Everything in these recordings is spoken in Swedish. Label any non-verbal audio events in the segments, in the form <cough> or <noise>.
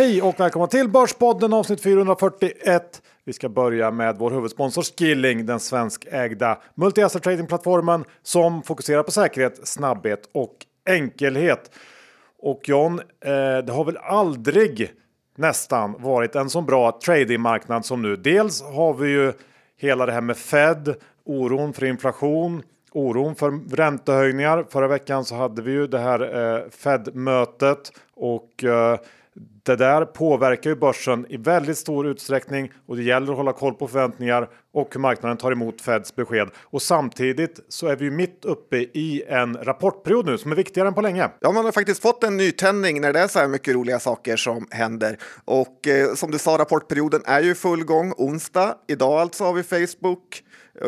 Hej och välkomna till Börspodden avsnitt 441. Vi ska börja med vår huvudsponsor Skilling, den svenskägda multi-asset tradingplattformen som fokuserar på säkerhet, snabbhet och enkelhet. Och John, eh, det har väl aldrig nästan varit en så bra tradingmarknad som nu. Dels har vi ju hela det här med Fed, oron för inflation, oron för räntehöjningar. Förra veckan så hade vi ju det här eh, Fed-mötet och eh, det där påverkar ju börsen i väldigt stor utsträckning och det gäller att hålla koll på förväntningar och hur marknaden tar emot Feds besked. Och samtidigt så är vi ju mitt uppe i en rapportperiod nu som är viktigare än på länge. Ja, man har faktiskt fått en nytändning när det är så här mycket roliga saker som händer. Och eh, som du sa, rapportperioden är ju full gång. Onsdag, idag alltså har vi Facebook.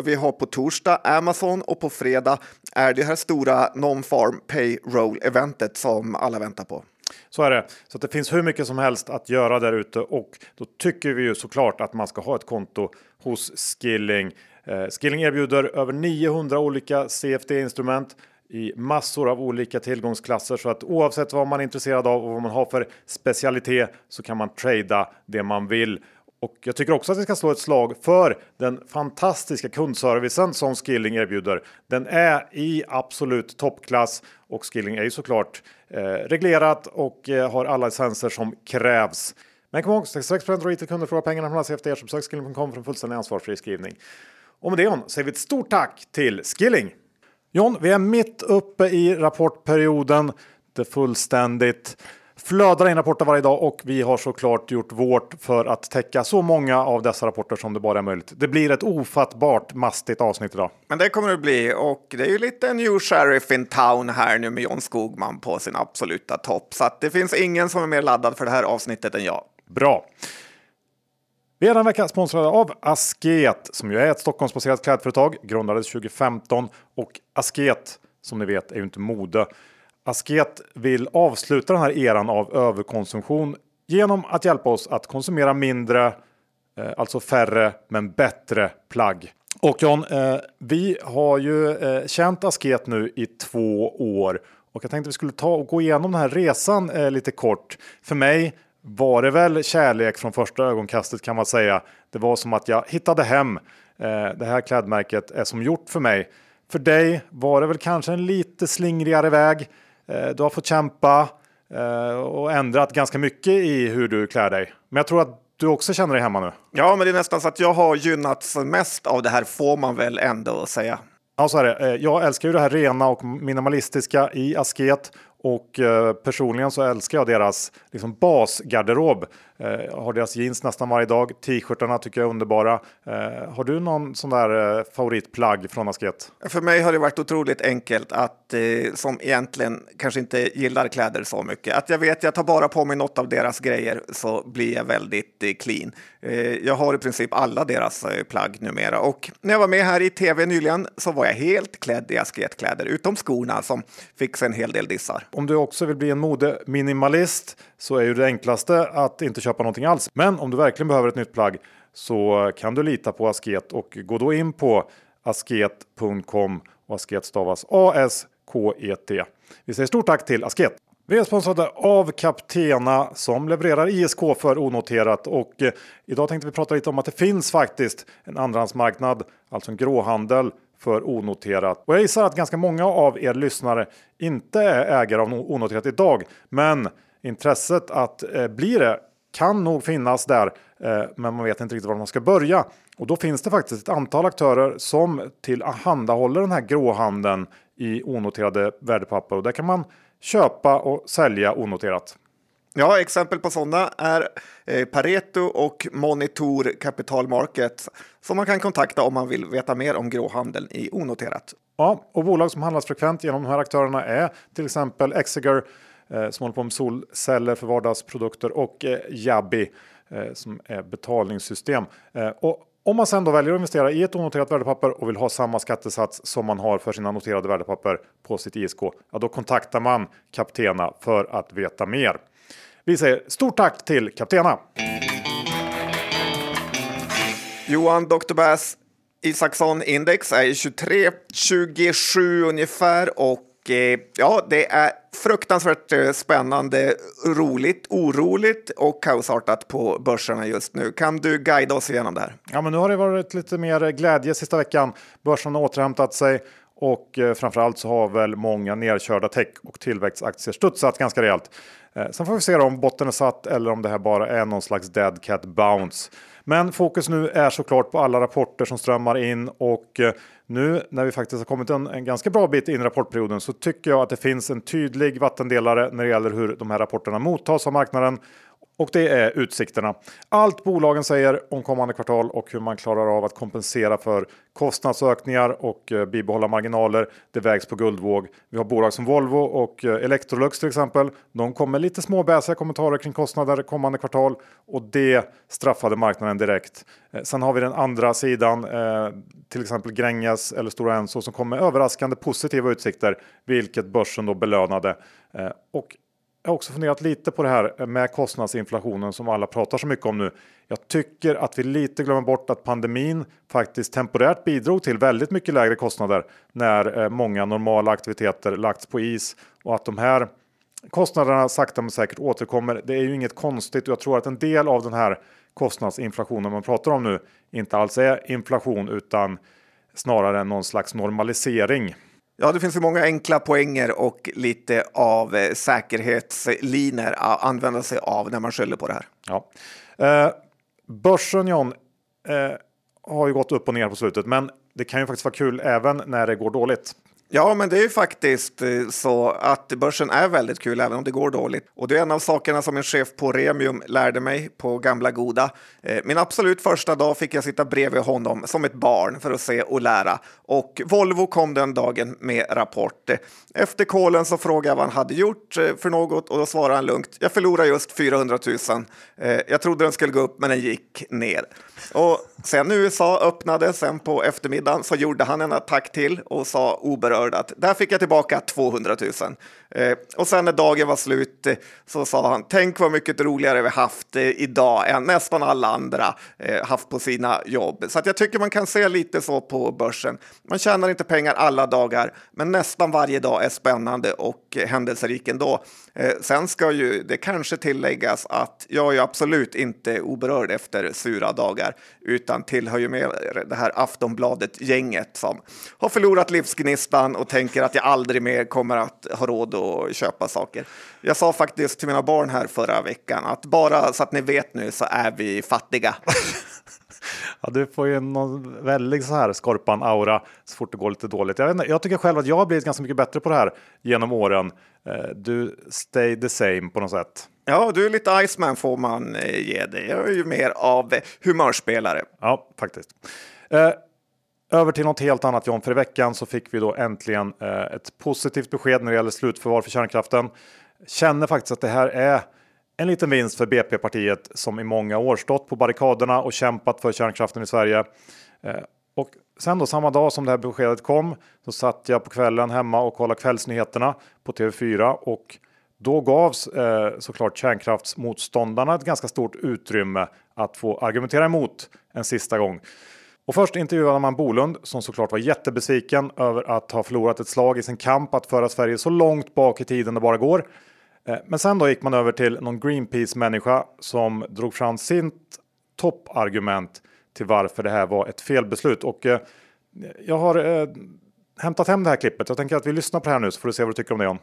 Vi har på torsdag Amazon och på fredag är det här stora non-farm payroll-eventet som alla väntar på. Så är det. Så det finns hur mycket som helst att göra där ute och då tycker vi ju såklart att man ska ha ett konto hos Skilling. Eh, Skilling erbjuder över 900 olika CFD-instrument i massor av olika tillgångsklasser så att oavsett vad man är intresserad av och vad man har för specialitet så kan man trada det man vill. Och jag tycker också att vi ska slå ett slag för den fantastiska kundservicen som Skilling erbjuder. Den är i absolut toppklass och Skilling är ju såklart eh, reglerat och eh, har alla licenser som krävs. Men kom ihåg, 66 av och frågar pengarna från er som besök skilling.com för en fullständig ansvarsfri skrivning. Och med det John säger vi ett stort tack till Skilling! John, vi är mitt uppe i rapportperioden. Det fullständigt flödar in rapporter varje dag och vi har såklart gjort vårt för att täcka så många av dessa rapporter som det bara är möjligt. Det blir ett ofattbart mastigt avsnitt idag. Men det kommer det bli och det är ju lite new sheriff in town här nu med John Skogman på sin absoluta topp. Så det finns ingen som är mer laddad för det här avsnittet än jag. Bra! Vi är den vecka sponsrade av Asket som ju är ett Stockholmsbaserat klädföretag, grundades 2015 och Asket som ni vet är ju inte mode. Asket vill avsluta den här eran av överkonsumtion genom att hjälpa oss att konsumera mindre, eh, alltså färre men bättre plagg. Och John, eh, vi har ju eh, känt Asket nu i två år och jag tänkte vi skulle ta och gå igenom den här resan eh, lite kort. För mig var det väl kärlek från första ögonkastet kan man säga. Det var som att jag hittade hem. Eh, det här klädmärket är som gjort för mig. För dig var det väl kanske en lite slingrigare väg. Eh, du har fått kämpa eh, och ändrat ganska mycket i hur du klär dig. Men jag tror att du också känner dig hemma nu. Ja, men det är nästan så att jag har gynnats mest av det här får man väl ändå säga. Ja, så är det. Eh, jag älskar ju det här rena och minimalistiska i Asket och personligen så älskar jag deras liksom, basgarderob. Jag har deras jeans nästan varje dag. T-shirtarna tycker jag är underbara. Har du någon sån där favoritplagg från Asket? För mig har det varit otroligt enkelt att eh, som egentligen kanske inte gillar kläder så mycket. Att jag vet, jag tar bara på mig något av deras grejer så blir jag väldigt eh, clean. Eh, jag har i princip alla deras eh, plagg numera och när jag var med här i tv nyligen så var jag helt klädd i asketkläder, utom skorna som fick sig en hel del dissar. Om du också vill bli en modeminimalist så är ju det enklaste att inte köpa köpa någonting alls. Men om du verkligen behöver ett nytt plagg så kan du lita på Asket och gå då in på asket.com och Asket stavas AS KET. Vi säger stort tack till Asket. Vi är sponsrade av Captena som levererar ISK för onoterat och eh, idag tänkte vi prata lite om att det finns faktiskt en andrahandsmarknad, alltså en gråhandel för onoterat. Och jag gissar att ganska många av er lyssnare inte är ägare av onoterat idag, men intresset att eh, bli det kan nog finnas där, eh, men man vet inte riktigt var man ska börja. Och då finns det faktiskt ett antal aktörer som tillhandahåller den här gråhandeln i onoterade värdepapper och där kan man köpa och sälja onoterat. Ja, exempel på sådana är eh, Pareto och Monitor Capital Market som man kan kontakta om man vill veta mer om gråhandeln i onoterat. Ja, och bolag som handlas frekvent genom de här aktörerna är till exempel Exeger Eh, som håller på med solceller för vardagsprodukter och eh, Jabbi eh, som är betalningssystem. Och om man sen då väljer att investera i ett onoterat värdepapper och vill ha samma skattesats som man har för sina noterade värdepapper på sitt ISK, ja då kontaktar man Kaptena för att veta mer. Vi säger stort tack till Kaptena! Johan Dr. Bass Isaksson index är 23,27 ungefär och Eh, ja, det är fruktansvärt eh, spännande, roligt, oroligt och kaosartat på börserna just nu. Kan du guida oss igenom det här? Ja, men nu har det varit lite mer glädje sista veckan. Börsen har återhämtat sig och eh, framförallt så har väl många nedkörda tech och tillväxtaktier studsat ganska rejält. Sen får vi se om botten är satt eller om det här bara är någon slags dead cat bounce. Men fokus nu är såklart på alla rapporter som strömmar in och nu när vi faktiskt har kommit en, en ganska bra bit in i rapportperioden så tycker jag att det finns en tydlig vattendelare när det gäller hur de här rapporterna mottas av marknaden och det är utsikterna. Allt bolagen säger om kommande kvartal och hur man klarar av att kompensera för kostnadsökningar och eh, bibehålla marginaler. Det vägs på guldvåg. Vi har bolag som Volvo och eh, Electrolux till exempel. De kommer lite småbäsiga kommentarer kring kostnader kommande kvartal och det straffade marknaden direkt. Eh, sen har vi den andra sidan, till exempel Gränges eller Stora Enso som kommer med överraskande positiva utsikter, vilket börsen då belönade. Och jag har också funderat lite på det här med kostnadsinflationen som alla pratar så mycket om nu. Jag tycker att vi lite glömmer bort att pandemin faktiskt temporärt bidrog till väldigt mycket lägre kostnader när eh, många normala aktiviteter lagts på is och att de här kostnaderna sakta men säkert återkommer. Det är ju inget konstigt och jag tror att en del av den här kostnadsinflationen man pratar om nu inte alls är inflation utan snarare någon slags normalisering. Ja, det finns ju många enkla poänger och lite av eh, säkerhetsliner att använda sig av när man skyller på det här. Ja. Eh, börsen John eh, har ju gått upp och ner på slutet, men det kan ju faktiskt vara kul även när det går dåligt. Ja, men det är ju faktiskt eh, så att börsen är väldigt kul även om det går dåligt. Och det är en av sakerna som en chef på Remium lärde mig på gamla goda. Eh, min absolut första dag fick jag sitta bredvid honom som ett barn för att se och lära. Och Volvo kom den dagen med rapport. Eh, efter kolen så frågade jag vad han hade gjort för något och då svarade han lugnt. Jag förlorade just 400 000. Jag trodde den skulle gå upp men den gick ner. Och sen USA öppnade sen på eftermiddagen så gjorde han en attack till och sa oberörd att där fick jag tillbaka 200 000. Eh, och sen när dagen var slut eh, så sa han tänk vad mycket roligare vi haft eh, idag än nästan alla andra eh, haft på sina jobb. Så att jag tycker man kan se lite så på börsen. Man tjänar inte pengar alla dagar, men nästan varje dag är spännande och eh, händelserik ändå. Eh, sen ska ju det kanske tilläggas att jag är absolut inte oberörd efter sura dagar utan tillhör ju med det här Aftonbladet-gänget som har förlorat livsgnistan och tänker att jag aldrig mer kommer att ha råd att köpa saker. Jag sa faktiskt till mina barn här förra veckan att bara så att ni vet nu så är vi fattiga. <laughs> Ja, du får ju någon väldigt så här skorpan-aura så fort det går lite dåligt. Jag, inte, jag tycker själv att jag har blivit ganska mycket bättre på det här genom åren. Eh, du stay the same på något sätt. Ja, du är lite Iceman får man eh, ge dig. Jag är ju mer av humörspelare. Ja, faktiskt. Över till något helt annat John, för i veckan så fick vi då äntligen eh, ett positivt besked när det gäller slutförvar för kärnkraften. Känner faktiskt att det här är en liten vinst för BP-partiet som i många år stått på barrikaderna och kämpat för kärnkraften i Sverige. Eh, och sen då samma dag som det här beskedet kom så satt jag på kvällen hemma och kollade kvällsnyheterna på TV4 och då gavs eh, såklart kärnkraftsmotståndarna ett ganska stort utrymme att få argumentera emot en sista gång. Och först intervjuade man Bolund som såklart var jättebesviken över att ha förlorat ett slag i sin kamp att föra Sverige så långt bak i tiden det bara går. Eh, men sen då gick man över till någon Greenpeace-människa som drog fram sitt toppargument till varför det här var ett felbeslut. Och eh, jag har eh, hämtat hem det här klippet. Jag tänker att vi lyssnar på det här nu så får du se vad du tycker om det John.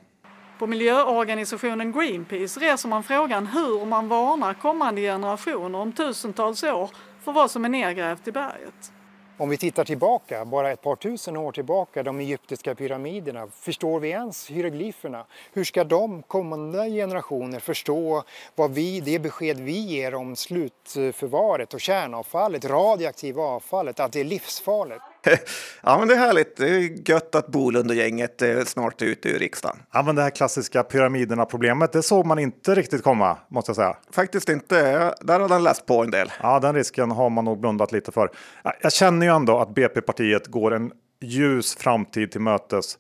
På miljöorganisationen Greenpeace reser man frågan hur man varnar kommande generationer om tusentals år för vad som är nedgrävt i berget. Om vi tittar tillbaka, bara ett par tusen år tillbaka, de egyptiska pyramiderna, förstår vi ens hieroglyferna? Hur ska de kommande generationer förstå vad vi, det besked vi ger om slutförvaret och kärnavfallet, radioaktiva avfallet, att det är livsfarligt? <laughs> ja, men det är härligt. Det är gött att Bolund och gänget är snart är ute ur riksdagen. Ja, men det här klassiska pyramiderna problemet, det såg man inte riktigt komma, måste jag säga. Faktiskt inte. Där har den läst på en del. Ja, den risken har man nog blundat lite för. Jag känner ju ändå att BP-partiet går en ljus framtid till mötes.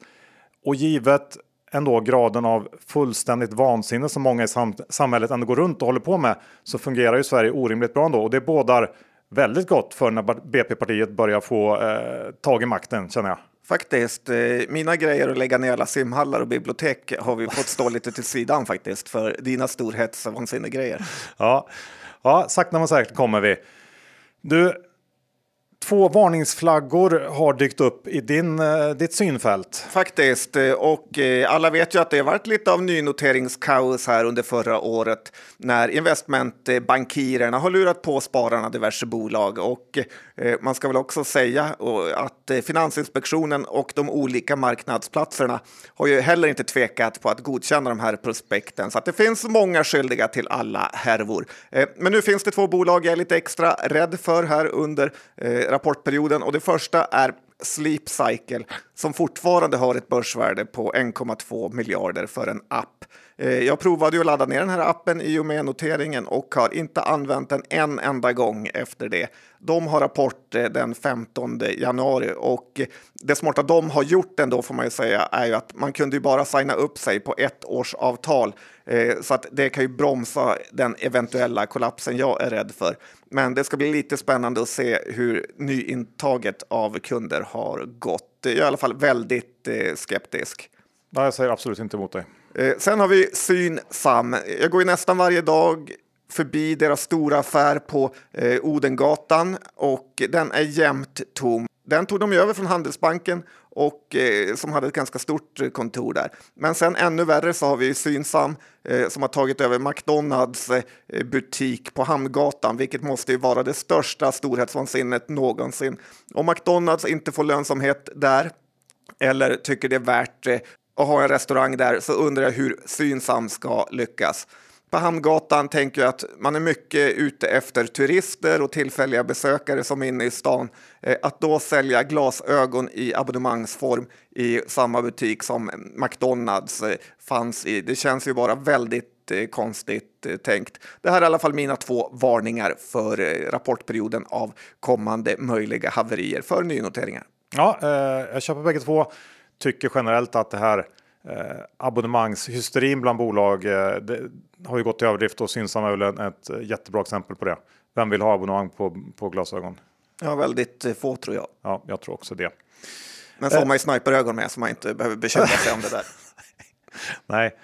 Och givet ändå graden av fullständigt vansinne som många i sam samhället ändå går runt och håller på med så fungerar ju Sverige orimligt bra ändå. Och det bådar väldigt gott för när BP-partiet börjar få eh, tag i makten känner jag. Faktiskt. Eh, mina grejer att lägga ner alla simhallar och bibliotek har vi fått stå lite till sidan faktiskt för dina storhetsvansinne-grejer. Ja. ja, sakta men säkert kommer vi. Du, Två varningsflaggor har dykt upp i din, eh, ditt synfält. Faktiskt, eh, och eh, alla vet ju att det har varit lite av nynoteringskaos här under förra året när investmentbankirerna har lurat på spararna diverse bolag. Och man ska väl också säga att Finansinspektionen och de olika marknadsplatserna har ju heller inte tvekat på att godkänna de här prospekten. Så att det finns många skyldiga till alla härvor. Men nu finns det två bolag jag är lite extra rädd för här under rapportperioden och det första är Sleep Cycle som fortfarande har ett börsvärde på 1,2 miljarder för en app. Eh, jag provade ju att ladda ner den här appen i och med noteringen och har inte använt den en enda gång efter det. De har rapport eh, den 15 januari och det smarta de har gjort ändå får man ju säga är ju att man kunde ju bara signa upp sig på ett års avtal så att det kan ju bromsa den eventuella kollapsen jag är rädd för. Men det ska bli lite spännande att se hur nyintaget av kunder har gått. Jag är i alla fall väldigt skeptisk. Nej, jag säger absolut inte emot dig. Eh, sen har vi Synsam. Jag går ju nästan varje dag förbi deras stora affär på eh, Odengatan och den är jämt tom. Den tog de över från Handelsbanken och eh, som hade ett ganska stort eh, kontor där. Men sen ännu värre så har vi Synsam eh, som har tagit över McDonalds eh, butik på Hamngatan, vilket måste ju vara det största storhetsvansinnet någonsin. Om McDonalds inte får lönsamhet där eller tycker det är värt eh, att ha en restaurang där så undrar jag hur Synsam ska lyckas. På Hamngatan tänker jag att man är mycket ute efter turister och tillfälliga besökare som är inne i stan. Eh, att då sälja glasögon i abonnemangsform i samma butik som McDonalds eh, fanns i, det känns ju bara väldigt eh, konstigt tänkt. Det här är i alla fall mina två varningar för rapportperioden av kommande möjliga haverier för nynoteringar. Ja, jag köper bägge två tycker generellt att det här eh, abonnemangshysterin bland bolag eh, har ju gått i överdrift och Synsam är väl ett jättebra exempel på det. Vem vill ha abonnemang på, på glasögon? Ja, väldigt eh, få tror jag. Ja, jag tror också det. Men så har man ju sniperögon med så man inte behöver bekymra sig om det där. <laughs> Nej,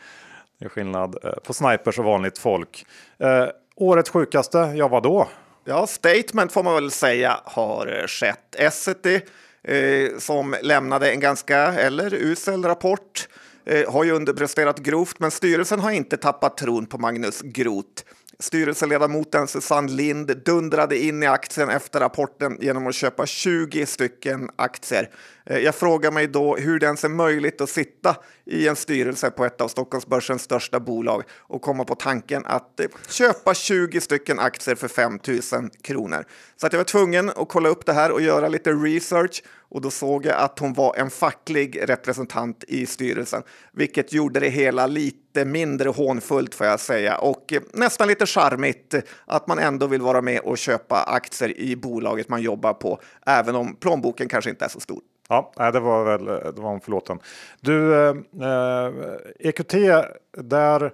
det är skillnad eh, på snipers och vanligt folk. Eh, årets sjukaste, ja vadå? Ja, statement får man väl säga har eh, skett. Essity eh, som lämnade en ganska, eller usel rapport. Eh, har ju underpresterat grovt, men styrelsen har inte tappat tron på Magnus Groth. Styrelseledamoten Susanne Lind dundrade in i aktien efter rapporten genom att köpa 20 stycken aktier. Eh, jag frågar mig då hur det ens är möjligt att sitta i en styrelse på ett av Stockholmsbörsens största bolag och komma på tanken att eh, köpa 20 stycken aktier för 5 000 kronor. Så att jag var tvungen att kolla upp det här och göra lite research och då såg jag att hon var en facklig representant i styrelsen, vilket gjorde det hela lite mindre hånfullt får jag säga och nästan lite charmigt att man ändå vill vara med och köpa aktier i bolaget man jobbar på, även om plånboken kanske inte är så stor. Ja, det var väl det var en förlåten. Du, eh, eh EQT, där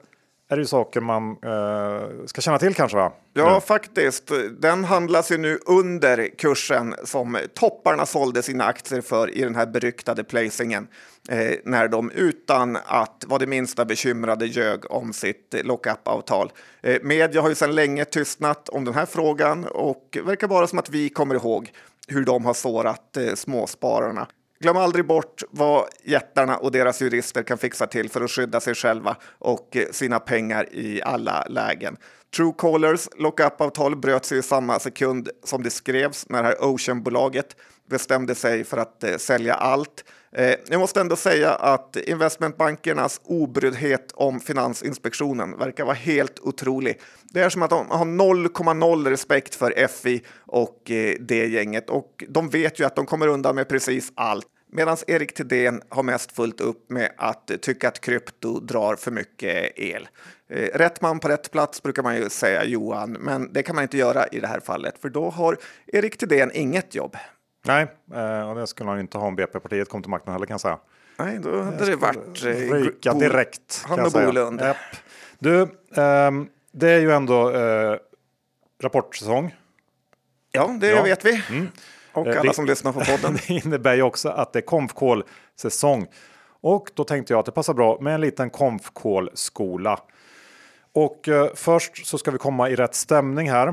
är det ju saker man eh, ska känna till kanske? va? Ja, nu. faktiskt. Den handlas ju nu under kursen som topparna sålde sina aktier för i den här beryktade placingen. Eh, när de utan att vara det minsta bekymrade ljög om sitt lockup-avtal. Eh, media har ju sedan länge tystnat om den här frågan och verkar bara som att vi kommer ihåg hur de har sårat eh, småspararna. Glöm aldrig bort vad jättarna och deras jurister kan fixa till för att skydda sig själva och eh, sina pengar i alla lägen. Truecallers lockup-avtal bröts i samma sekund som det skrevs när det här Ocean-bolaget bestämde sig för att eh, sälja allt. Eh, jag måste ändå säga att investmentbankernas obryddhet om Finansinspektionen verkar vara helt otrolig. Det är som att de har 0,0 respekt för FI och eh, det gänget och de vet ju att de kommer undan med precis allt. Medan Erik Thedéen har mest fullt upp med att tycka att krypto drar för mycket el. Eh, rätt man på rätt plats brukar man ju säga Johan, men det kan man inte göra i det här fallet för då har Erik Thedéen inget jobb. Nej, eh, och det skulle han inte ha om BP-partiet kom till makten heller kan jag säga. Nej, då hade det varit... Eh, ryka direkt. Han och Bolund. Yep. Du, um, det är ju ändå uh, rapportsäsong. Ja, det ja. vet vi. Mm. Och Eh, alla det- som lyssnar på podden. <laughs> det innebär ju också att det är konfkål-säsong. Och då tänkte jag att det passar bra med en liten konfkål-skola. Och eh, först så ska vi komma i rätt stämning här.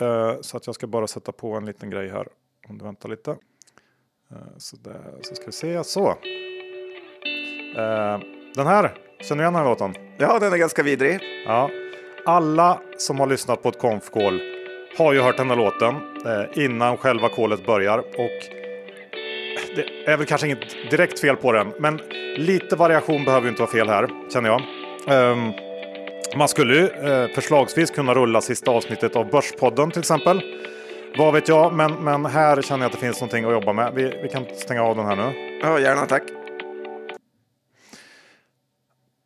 Eh, så att jag ska bara sätta på en liten grej här. Om du väntar lite. Eh, så där, så ska vi se. Så. Eh, den här, känner du igen den här låten? Ja, den är ganska vidrig. Ja. Alla som har lyssnat på ett konfkål har ju hört den här låten eh, innan själva kolet börjar. Och det är väl kanske inget direkt fel på den, men lite variation behöver ju inte vara fel här, känner jag. Ehm, man skulle ju eh, förslagsvis kunna rulla sista avsnittet av Börspodden till exempel. Vad vet jag, men, men här känner jag att det finns någonting att jobba med. Vi, vi kan stänga av den här nu. Ja, gärna tack.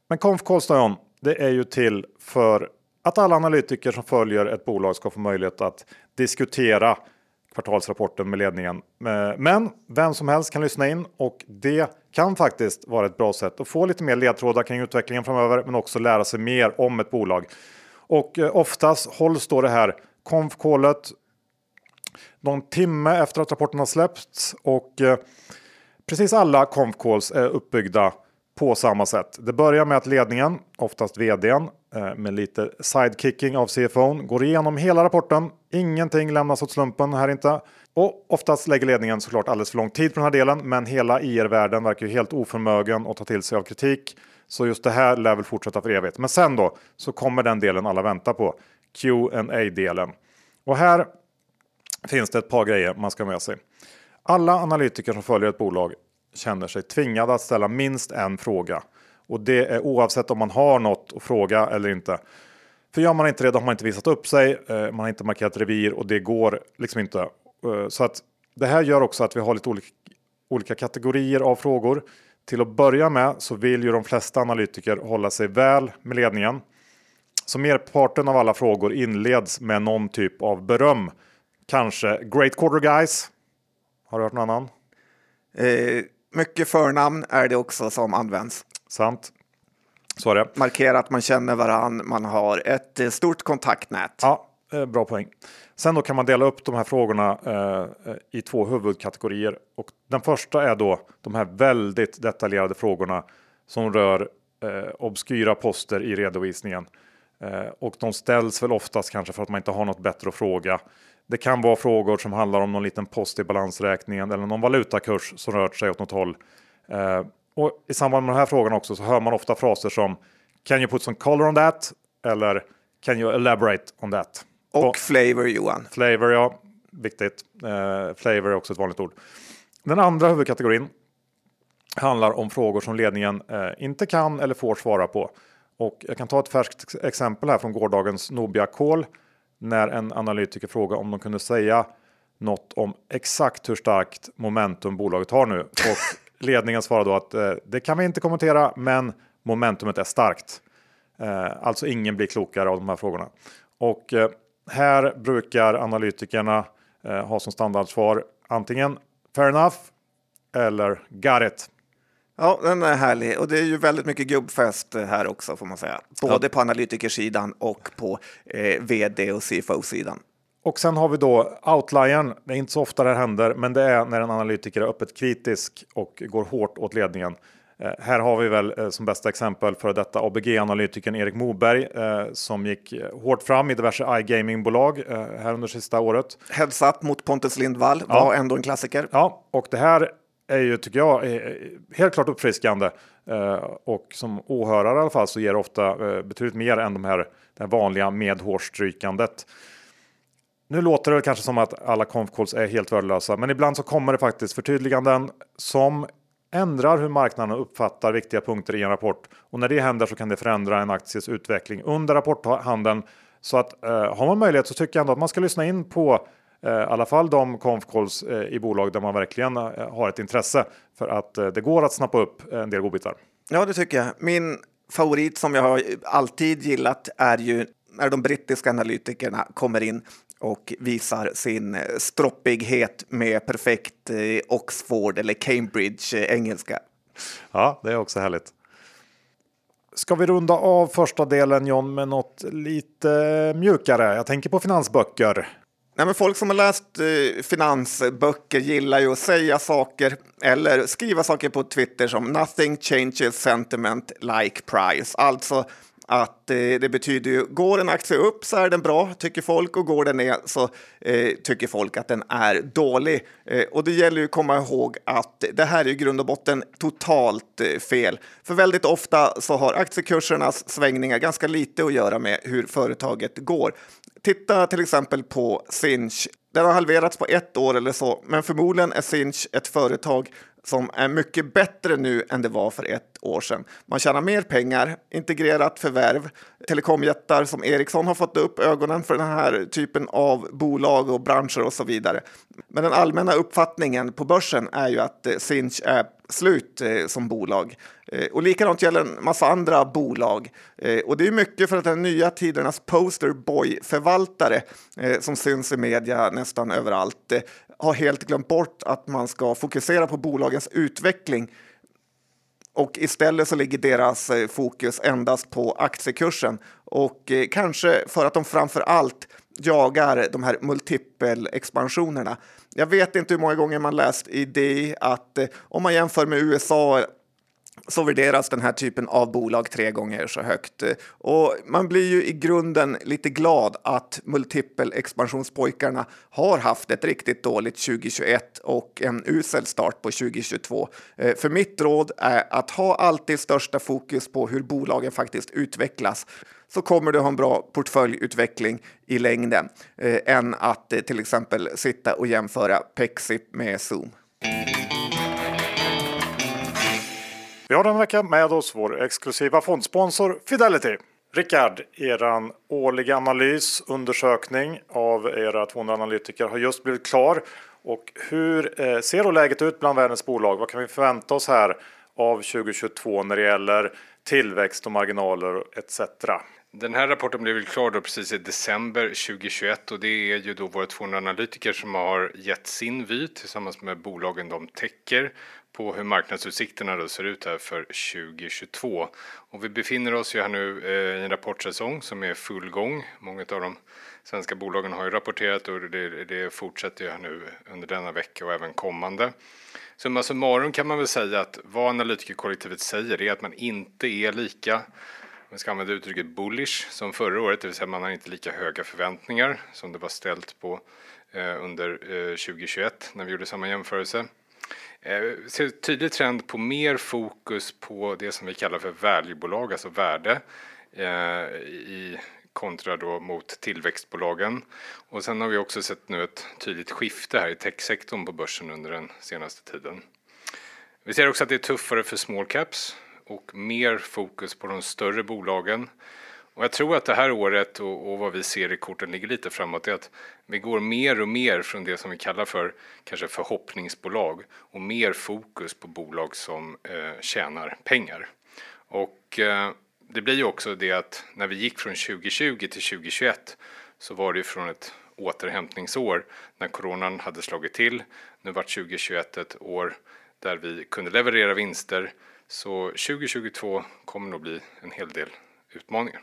Men konfkålsdagen, det är ju till för att alla analytiker som följer ett bolag ska få möjlighet att diskutera kvartalsrapporten med ledningen. Eh, men vem som helst kan lyssna in och det kan faktiskt vara ett bra sätt att få lite mer ledtrådar kring utvecklingen framöver, men också lära sig mer om ett bolag. Och eh, oftast hålls då det här konf någon timme efter att rapporten har släppts och eh, Precis alla Konf-calls är uppbyggda på samma sätt. Det börjar med att ledningen, oftast vdn, eh, med lite sidekicking av CFOn, går igenom hela rapporten. Ingenting lämnas åt slumpen här inte. Och oftast lägger ledningen såklart alldeles för lång tid på den här delen, men hela IR-världen verkar ju helt oförmögen att ta till sig av kritik. Så just det här lär väl fortsätta för evigt. Men sen då så kommer den delen alla väntar på, qa delen Och här finns det ett par grejer man ska ha med sig. Alla analytiker som följer ett bolag känner sig tvingad att ställa minst en fråga. Och det är oavsett om man har något att fråga eller inte. För gör man inte det, då har man inte visat upp sig, eh, man har inte markerat revir och det går liksom inte. Eh, så att det här gör också att vi har lite olika, olika kategorier av frågor. Till att börja med så vill ju de flesta analytiker hålla sig väl med ledningen. Så merparten av alla frågor inleds med någon typ av beröm. Kanske Great Quarter Guys. Har du hört någon annan? Eh, mycket förnamn är det också som används. Sant. Så är det. Markera att man känner varann, man har ett eh, stort kontaktnät. Ja, eh, bra poäng. Sen då kan man dela upp de här frågorna eh, i två huvudkategorier. Och den första är då de här väldigt detaljerade frågorna som rör eh, obskyra poster i redovisningen. Eh, och de ställs väl oftast kanske för att man inte har något bättre att fråga. Det kan vara frågor som handlar om någon liten post i balansräkningen eller någon valutakurs som rört sig åt något håll. Eh, och i samband med de här frågorna också så hör man ofta fraser som Can you put some color on that? Eller Can you elaborate on that? Och flavor, Johan. Flavor, ja. Viktigt. Eh, flavor är också ett vanligt ord. Den andra huvudkategorin handlar om frågor som ledningen eh, inte kan eller får svara på. Och jag kan ta ett färskt exempel här från gårdagens Nobia Call när en analytiker frågade om de kunde säga något om exakt hur starkt momentum bolaget har nu. Och <laughs> ledningen svarade då att eh, det kan vi inte kommentera, men momentumet är starkt. Eh, alltså ingen blir klokare av de här frågorna. Och eh, här brukar analytikerna eh, ha som standardsvar antingen fair enough eller got it. Ja, den är härlig. Och det är ju väldigt mycket gubbfest här också får man säga. Både på analytikersidan och på eh, vd och CFO-sidan. Och sen har vi då outliern. Det är inte så ofta det här händer, men det är när en analytiker är öppet kritisk och går hårt åt ledningen. Eh, här har vi väl eh, som bästa exempel för detta ABG-analytikern Erik Moberg eh, som gick eh, hårt fram i diverse iGaming-bolag eh, här under sista året. Heads up mot Pontus Lindvall Ja. var ändå en klassiker. Ja, och det här är ju, tycker jag, eh, helt klart uppfriskande. Eh, och som åhörare i alla fall så ger det ofta eh, betydligt mer än de här, det här vanliga medhårstrykandet. Nu låter det kanske som att alla konf-calls är helt värdelösa, men ibland så kommer det faktiskt förtydliganden som ändrar hur marknaden uppfattar viktiga punkter i en rapport. Och när det händer så kan det förändra en akties utveckling under rapporthandeln. Så att eh, har man möjlighet så tycker jag ändå att man ska lyssna in på i alla fall de conf calls eh, i bolag där man verkligen eh, har ett intresse för att eh, det går att snappa upp en del godbitar. Ja, det tycker jag. Min favorit som jag har alltid gillat är ju när de brittiska analytikerna kommer in och visar sin eh, stroppighet med perfekt eh, Oxford eller Cambridge eh, engelska. Ja, det är också härligt. Ska vi runda av första delen John med något lite mjukare? Jag tänker på finansböcker. Nej, men folk som har läst eh, finansböcker gillar ju att säga saker eller skriva saker på Twitter som “nothing changes sentiment like price”. Alltså att eh, det betyder ju, går en aktie upp så är den bra, tycker folk, och går den ner så eh, tycker folk att den är dålig. Eh, och det gäller ju att komma ihåg att det här är i grund och botten totalt eh, fel. För väldigt ofta så har aktiekursernas svängningar ganska lite att göra med hur företaget går. Titta till exempel på Sinch. Den har halverats på ett år eller så, men förmodligen är Sinch ett företag som är mycket bättre nu än det var för ett år sedan. Man tjänar mer pengar, integrerat förvärv. Telekomjättar som Ericsson har fått upp ögonen för den här typen av bolag och branscher och så vidare. Men den allmänna uppfattningen på börsen är ju att eh, Sinch är slut eh, som bolag. Eh, och likadant gäller en massa andra bolag. Eh, och det är mycket för att den nya tidernas posterboy-förvaltare eh, som syns i media nästan överallt eh, har helt glömt bort att man ska fokusera på bolagens utveckling och istället så ligger deras eh, fokus endast på aktiekursen och eh, kanske för att de framför allt jagar de här multipelexpansionerna. Jag vet inte hur många gånger man läst i det att eh, om man jämför med USA så värderas den här typen av bolag tre gånger så högt. Eh, och man blir ju i grunden lite glad att multipelexpansionspojkarna har haft ett riktigt dåligt 2021 och en usel start på 2022. Eh, för mitt råd är att ha alltid största fokus på hur bolagen faktiskt utvecklas så kommer du ha en bra portföljutveckling i längden eh, än att eh, till exempel sitta och jämföra Pexip med Zoom. Vi har den vecka med oss vår exklusiva fondsponsor Fidelity. Rickard, eran årliga analys, undersökning av era 200 analytiker har just blivit klar. Och hur eh, ser då läget ut bland världens bolag? Vad kan vi förvänta oss här av 2022 när det gäller tillväxt och marginaler etc. Den här rapporten blev klar då precis i december 2021 och det är ju då våra 200 analytiker som har gett sin vy tillsammans med bolagen de täcker på hur marknadsutsikterna då ser ut här för 2022. Och vi befinner oss ju här nu eh, i en rapportsäsong som är full gång. Många av de svenska bolagen har ju rapporterat och det, det fortsätter ju här nu under denna vecka och även kommande. Summa summarum kan man väl säga att vad analytikerkollektivet säger är att man inte är lika man ska använda uttrycket bullish som förra året, det vill säga man har inte lika höga förväntningar som det var ställt på eh, under eh, 2021 när vi gjorde samma jämförelse. Vi ser en tydlig trend på mer fokus på det som vi kallar för valuebolag, alltså värde i kontra då mot tillväxtbolagen. Och sen har vi också sett nu ett tydligt skifte här i techsektorn på börsen under den senaste tiden. Vi ser också att det är tuffare för small caps och mer fokus på de större bolagen. Och jag tror att det här året och, och, vad vi ser i korten ligger lite framåt är att vi går mer och mer från det som vi kallar för kanske förhoppningsbolag och mer fokus på bolag som eh, tjänar pengar. Och eh, det blir ju också det att när vi gick från 2020 till 2021 så var det ju från ett återhämtningsår när coronan hade slagit till. Nu vart 2021 ett år där vi kunde leverera vinster så 2022 kommer nog bli en hel del utmaningar.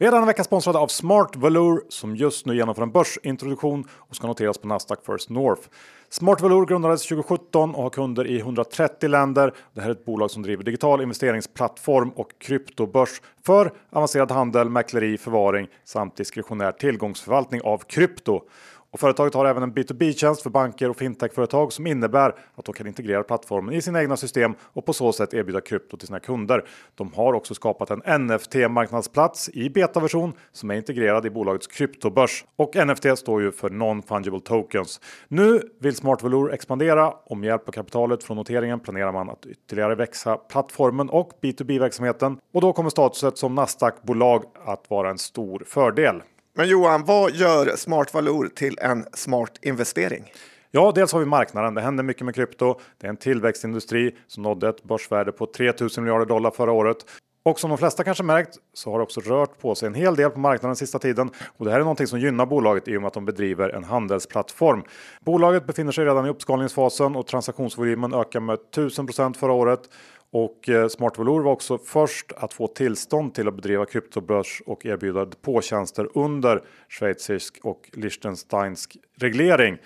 Vi är denna vecka sponsrade av Smart Valor som just nu genomför en börsintroduktion och ska noteras på Nasdaq First North. Smart Valor grundades 2017 och har kunder i 130 länder. Det här är ett bolag som driver digital investeringsplattform och kryptobörs för avancerad handel, mäkleri, förvaring samt diskretionär tillgångsförvaltning av krypto. Och företaget har även en B2B-tjänst för banker och fintechföretag som innebär att de kan integrera plattformen i sina egna system och på så sätt erbjuda krypto till sina kunder. De har också skapat en NFT-marknadsplats i betaversion som är integrerad i bolagets kryptobörs. Och NFT står ju för Non-Fungible Tokens. Nu vill Smart Velour expandera och med hjälp av kapitalet från noteringen planerar man att ytterligare växa plattformen och B2B-verksamheten. Och då kommer statuset som Nasdaq-bolag att vara en stor fördel. Men Johan, vad gör smart valor till en smart investering? Ja, dels har vi marknaden. Det händer mycket med krypto. Det är en tillväxtindustri som nådde ett börsvärde på 3000 miljarder dollar förra året. Och som de flesta kanske märkt så har det också rört på sig en hel del på marknaden sista tiden. Och det här är någonting som gynnar bolaget i och med att de bedriver en handelsplattform. Bolaget befinner sig redan i uppskalningsfasen och transaktionsvolymen ökar med 1000 förra året. Och eh, Smart var också först att få tillstånd till att bedriva kryptobörs och erbjuda depåtjänster under schweizisk och liechtensteinsk reglering.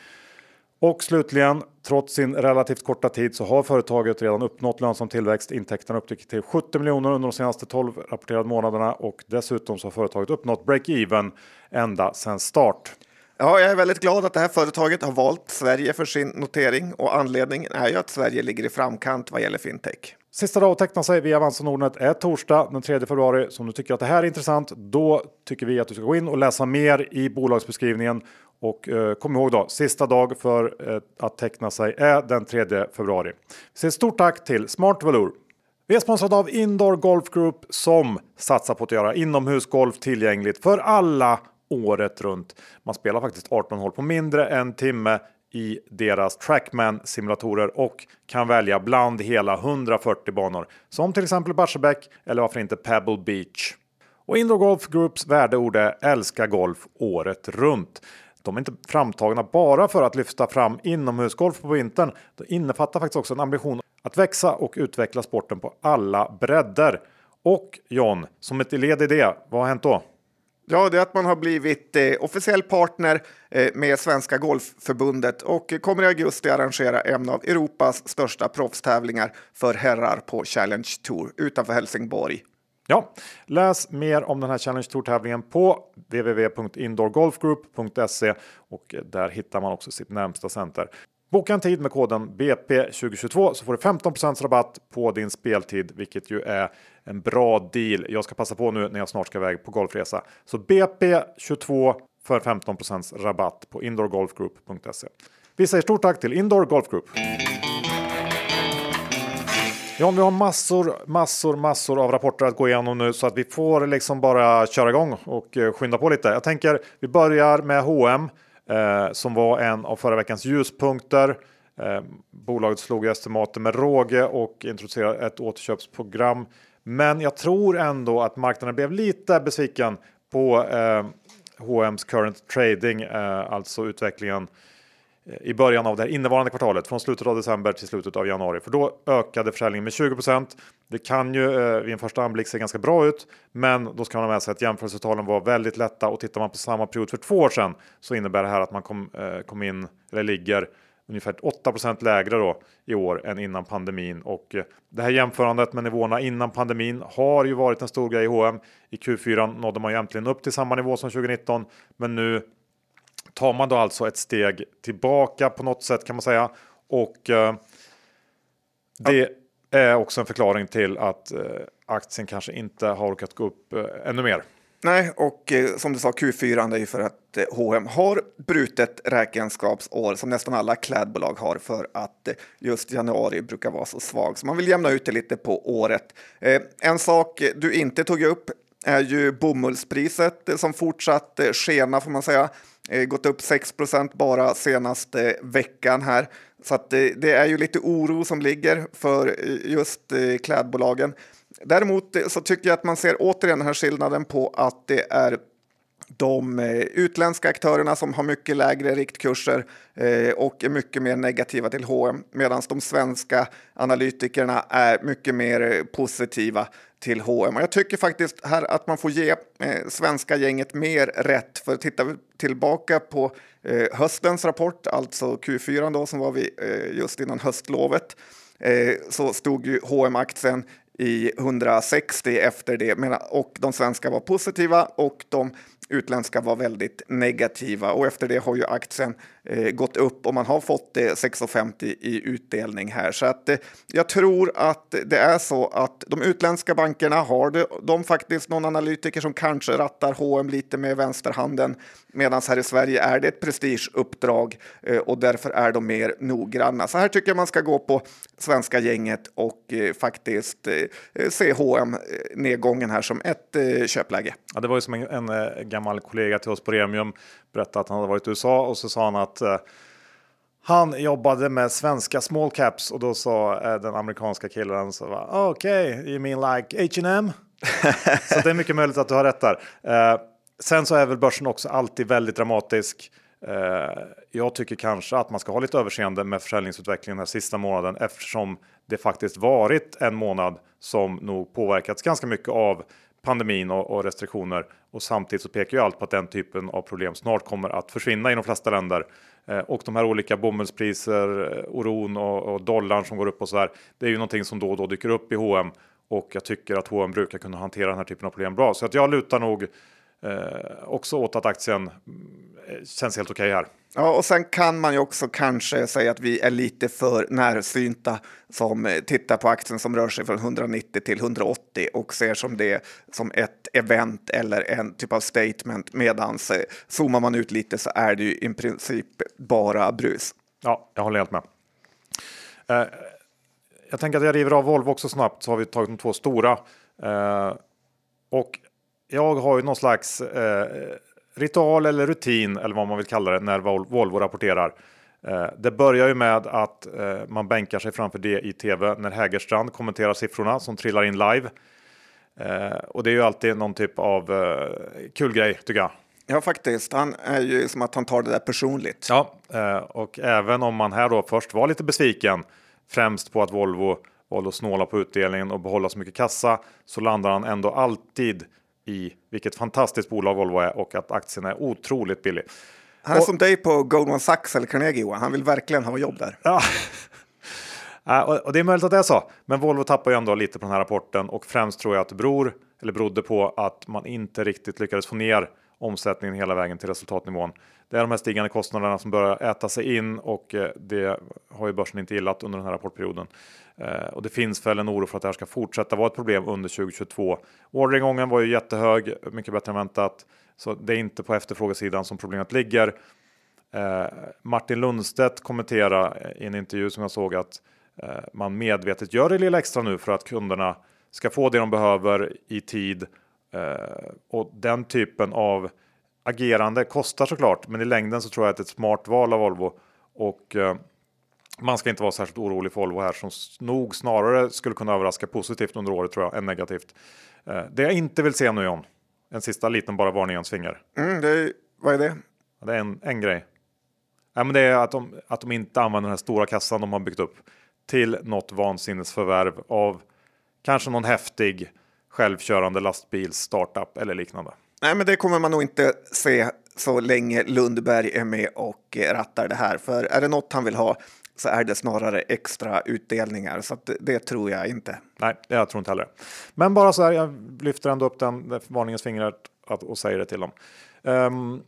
Och slutligen, trots sin relativt korta tid så har företaget redan uppnått lönsam tillväxt. Intäkterna uppgick till 70 miljoner under de senaste 12 rapporterade månaderna och dessutom så har företaget uppnått break-even ända sedan start. Ja, jag är väldigt glad att det här företaget har valt Sverige för sin notering och anledningen är ju att Sverige ligger i framkant vad gäller fintech. Sista dag att teckna sig via Avanza Nordnet är torsdag den 3 februari. Så om du tycker att det här är intressant, då tycker vi att du ska gå in och läsa mer i bolagsbeskrivningen. Och eh, kom ihåg då, sista dag för eh, att teckna sig är den 3 februari. Vi säger stort tack till Smart Velour. Vi är sponsrade av Indoor Golf Group som satsar på att göra inomhusgolf tillgängligt för alla året runt. Man spelar faktiskt 18 hål på mindre än timme i deras Trackman simulatorer och kan välja bland hela 140 banor som till exempel Barsebäck eller varför inte Pebble Beach. Och Indoor Golf Groups värdeord är älska golf året runt. De är inte framtagna bara för att lyfta fram inomhusgolf på vintern. De innefattar faktiskt också en ambition att växa och utveckla sporten på alla bredder. Och John, som ett led i det, vad har hänt då? Ja, det är att man har blivit eh, officiell partner eh, med Svenska Golfförbundet och kommer i augusti arrangera en av Europas största proffstävlingar för herrar på Challenge Tour utanför Helsingborg. Ja, läs mer om den här Challenge Tour tävlingen på www.indoorgolfgroup.se och eh, där hittar man också sitt närmsta center. Boka en tid med koden BP2022 så får du 15% rabatt på din speltid, vilket ju är en bra deal. Jag ska passa på nu när jag snart ska iväg på golfresa. Så BP22 för 15% rabatt på indoorgolfgroup.se. Vi säger stort tack till Indoor Golf Group. Ja, vi har massor, massor, massor av rapporter att gå igenom nu så att vi får liksom bara köra igång och eh, skynda på lite. Jag tänker vi börjar med H&M eh, som var en av förra veckans ljuspunkter. Eh, bolaget slog estimaten med råge och introducerade ett återköpsprogram. Men jag tror ändå att marknaden blev lite besviken på eh, H&M's current trading, eh, alltså utvecklingen eh, i början av det här innevarande kvartalet från slutet av december till slutet av januari. För då ökade försäljningen med 20% Det kan ju eh, vid en första anblick se ganska bra ut, men då ska man ha med sig att jämförelsetalen var väldigt lätta och tittar man på samma period för två år sedan så innebär det här att man kom, eh, kom in eller ligger ungefär 8% lägre då i år än innan pandemin och eh, det här jämförandet med nivåerna innan pandemin har ju varit en stor grej i H&M. I Q4 nådde man ju äntligen upp till samma nivå som 2019, men nu tar man då alltså ett steg tillbaka på något sätt kan man säga och eh, det är också en förklaring till att eh, aktien kanske inte har orkat gå upp eh, ännu mer. Nej, och eh, som du sa, Q4 är ju för att H&M har brutet räkenskapsår som nästan alla klädbolag har för att eh, just januari brukar vara så svag. Så man vill jämna ut det lite på året. En sak du inte tog upp är ju bomullspriset som fortsatt skena får man säga. Eh, gått upp 6% bara senaste eh, veckan här. Så att det, det är ju lite oro som ligger för just klädbolagen. Däremot så tycker jag att man ser återigen den här skillnaden på att det är de eh, utländska aktörerna som har mycket lägre riktkurser eh, och är mycket mer negativa till H&M medan de svenska analytikerna är mycket mer eh, positiva till H&M. Och jag tycker faktiskt här att man får ge svenska gänget mer rätt. För tittar vi tillbaka på höstens rapport, alltså Q4 då, som var vi just innan höstlovet, så stod ju hm aktien i 160 efter det. Och de svenska var positiva och de utländska var väldigt negativa. Och efter det har ju aktien eh, Eh, gått upp och man har fått 6,50 i utdelning här. Så att eh, jag tror att det är så att de utländska bankerna har det, de faktiskt någon analytiker som kanske rattar H&M lite med vänsterhanden medan här i Sverige är det ett prestigeuppdrag eh, och därför är de mer noggranna. Så här tycker jag man ska gå på svenska gänget och faktiskt se H&M nedgången här som ett köpläge. Ja, det var ju som en, en gammal kollega till oss på Remium berättade att han hade varit i USA och så sa han att eh, Han jobbade med svenska small caps och då sa eh, den amerikanska killen så var okej, okay, you mean like H&M? <laughs> så det är mycket möjligt att du har rätt där. Eh, sen så är väl börsen också alltid väldigt dramatisk. Jag tycker kanske att man ska ha lite överseende med försäljningsutvecklingen den här sista månaden eftersom det faktiskt varit en månad som nog påverkats ganska mycket av pandemin och, restriktioner. Och samtidigt så pekar ju allt på att den typen av problem snart kommer att försvinna i de flesta länder. Eh, och de här olika bomullspriser, eh, oron och, och dollarn som går upp och så där. Det är ju någonting som då och då dyker upp i H&M och jag tycker att H&M brukar kunna hantera den här typen av problem bra. Så att jag lutar nog eh, också åt att aktien känns helt okej okay här. Ja, och sen kan man ju också kanske säga att vi är lite för närsynta som eh, tittar på aktien som rör sig från 190 till 180 och ser som det som ett event eller en typ av statement. Medans eh, zoomar man ut lite så är det ju i princip bara brus. Ja, jag håller helt med. Eh, jag tänker att jag river av Volvo också snabbt så har vi tagit de två stora. Eh, och jag har ju någon slags eh, ritual eller rutin eller vad man vill kalla det när Volvo rapporterar. Eh, det börjar ju med att eh, man bänkar sig framför det i tv när Hägerstrand kommenterar siffrorna som trillar in live. Eh, och det är ju alltid någon typ av kul grej tycker jag. Ja, faktiskt. Han är ju som att han tar det där personligt. Ja, och även om man här då först var lite besviken, främst på att Volvo valde att snåla på utdelningen och behålla så mycket kassa, så landar han ändå alltid i vilket fantastiskt bolag Volvo är och att aktien är otroligt billig. Han är och, som dig på Goldman Sachs eller Carnegie Johan. Han vill verkligen ha jobb där. Ja. <laughs> och det är möjligt att det är så, men Volvo tappar ju ändå lite på den här rapporten och främst tror jag att det beror eller berodde på att man inte riktigt lyckades få ner omsättningen hela vägen till resultatnivån. Det är de här stigande kostnaderna som börjar äta sig in och eh, det har ju börsen inte gillat under den här rapportperioden. Eh, och det finns väl en oro för att det här ska fortsätta vara ett problem under 2022. Orderingången var ju jättehög, mycket bättre än väntat. Så det är inte på efterfrågesidan som problemet ligger. Eh, Martin Lundstedt kommenterade i en intervju som jag såg att man medvetet gör det lilla extra nu för att kunderna ska få det de behöver i tid. Och den typen av agerande kostar såklart, men i längden så tror jag att det är ett smart val av Volvo. Och eh, man ska inte vara särskilt orolig för Volvo här som nog snarare skulle kunna överraska positivt under året tror jag än negativt. Eh, det jag inte vill se nu John, en sista liten bara varningens finger. Mm, det är, vad är det? Det är en, en grej. Ja, men det är att de, att de inte använder den här stora kassan de har byggt upp till något vansinnesförvärv av kanske någon häftig självkörande lastbil startup eller liknande. Nej, men det kommer man nog inte se så länge Lundberg är med och rattar det här. För är det något han vill ha så är det snarare extra utdelningar. Så det, det, tror jag inte. Nej, jag tror inte heller. Men bara så här, jag lyfter ändå upp den varningens fingret och säger det till dem. Um,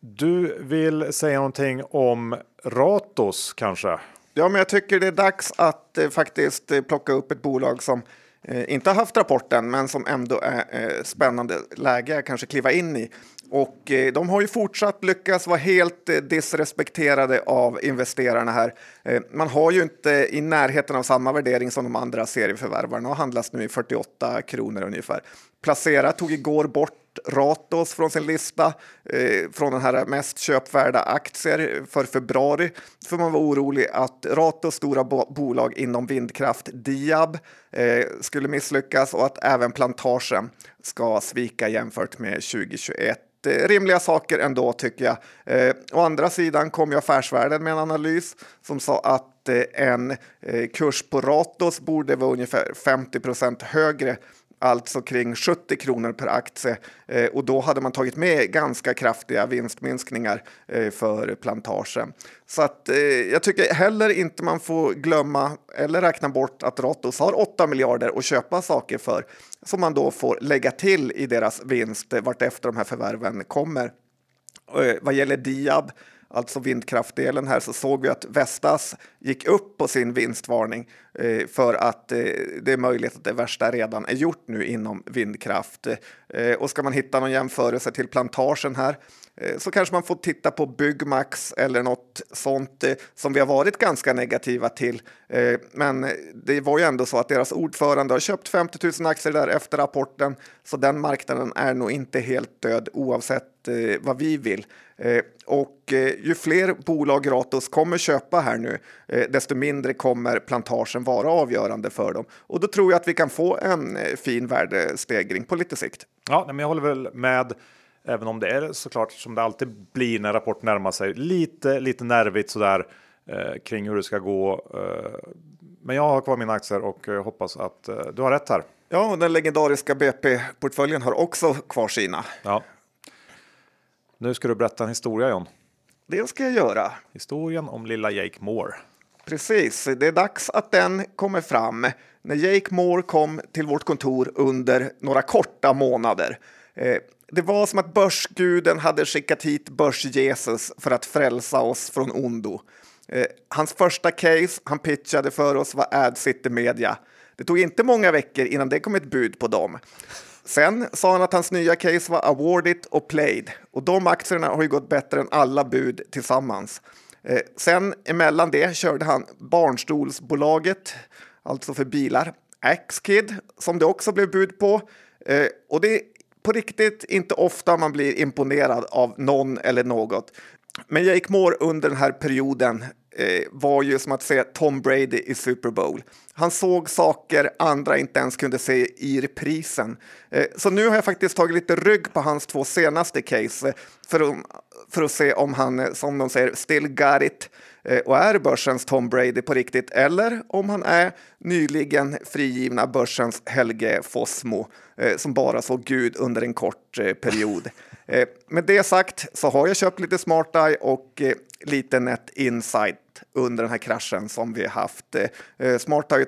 du vill säga någonting om Ratos kanske? Ja, men jag tycker det är dags att eh, faktiskt eh, plocka upp ett bolag som eh, Eh, inte har haft rapporten, men som ändå är eh, spännande läge att kanske kliva in i. Och eh, de har ju fortsatt lyckats vara helt eh, disrespekterade av investerarna här. Eh, man har ju inte i närheten av samma värdering som de andra serieförvärvarna och handlas nu i 48 kronor ungefär. Placera tog igår bort Ratos från sin lista eh, från den här mest köpvärda aktier för februari. För man var orolig att Ratos stora bo bolag inom vindkraft, Diab, eh, skulle misslyckas och att även plantagen ska svika jämfört med 2021 eh, rimliga saker ändå tycker jag. Eh, å andra sidan kom ju Affärsvärlden med en analys som sa att eh, en eh, kurs på Ratos borde vara ungefär 50 procent högre alltså kring 70 kronor per aktie eh, och då hade man tagit med ganska kraftiga vinstminskningar eh, för plantagen. Så att, eh, jag tycker heller inte man får glömma eller räkna bort att Ratos har 8 miljarder att köpa saker för som man då får lägga till i deras vinst vartefter de här förvärven kommer. Vad gäller Diab alltså vindkraftdelen här, så såg vi att Vestas gick upp på sin vinstvarning Eh, för att eh, det är möjligt att det värsta redan är gjort nu inom vindkraft. Eh, och ska man hitta någon jämförelse till plantagen här så kanske man får titta på Byggmax eller något sånt som vi har varit ganska negativa till. Men det var ju ändå så att deras ordförande har köpt 50 000 aktier där efter rapporten, så den marknaden är nog inte helt död oavsett vad vi vill. Och ju fler bolag Ratos kommer köpa här nu, desto mindre kommer plantagen vara avgörande för dem. Och då tror jag att vi kan få en fin värdestegring på lite sikt. Ja, men jag håller väl med. Även om det är såklart som det alltid blir när rapport närmar sig lite, lite nervigt sådär eh, kring hur det ska gå. Eh, men jag har kvar mina aktier och eh, hoppas att eh, du har rätt här. Ja, och den legendariska BP-portföljen har också kvar sina. Ja. Nu ska du berätta en historia John. Det ska jag göra. Historien om lilla Jake Moore. Precis, det är dags att den kommer fram. När Jake Moore kom till vårt kontor under några korta månader. Eh, det var som att börsguden hade skickat hit börs-Jesus för att frälsa oss från ondo. Eh, hans första case han pitchade för oss var Ad City Media. Det tog inte många veckor innan det kom ett bud på dem. Sen sa han att hans nya case var Awarded och Played och de aktierna har ju gått bättre än alla bud tillsammans. Eh, sen emellan det körde han Barnstolsbolaget, alltså för bilar, Axkid som det också blev bud på. Eh, och det är på riktigt inte ofta man blir imponerad av någon eller något. Men Jake Moore under den här perioden eh, var ju som att se Tom Brady i Super Bowl. Han såg saker andra inte ens kunde se i reprisen. Eh, så nu har jag faktiskt tagit lite rygg på hans två senaste case eh, för, för att se om han, som de säger, still got it eh, och är börsens Tom Brady på riktigt eller om han är nyligen frigivna börsens Helge Fossmo eh, som bara såg Gud under en kort eh, period. <laughs> Med det sagt så har jag köpt lite SmartEye och lite Net Insight under den här kraschen som vi haft. SmartEye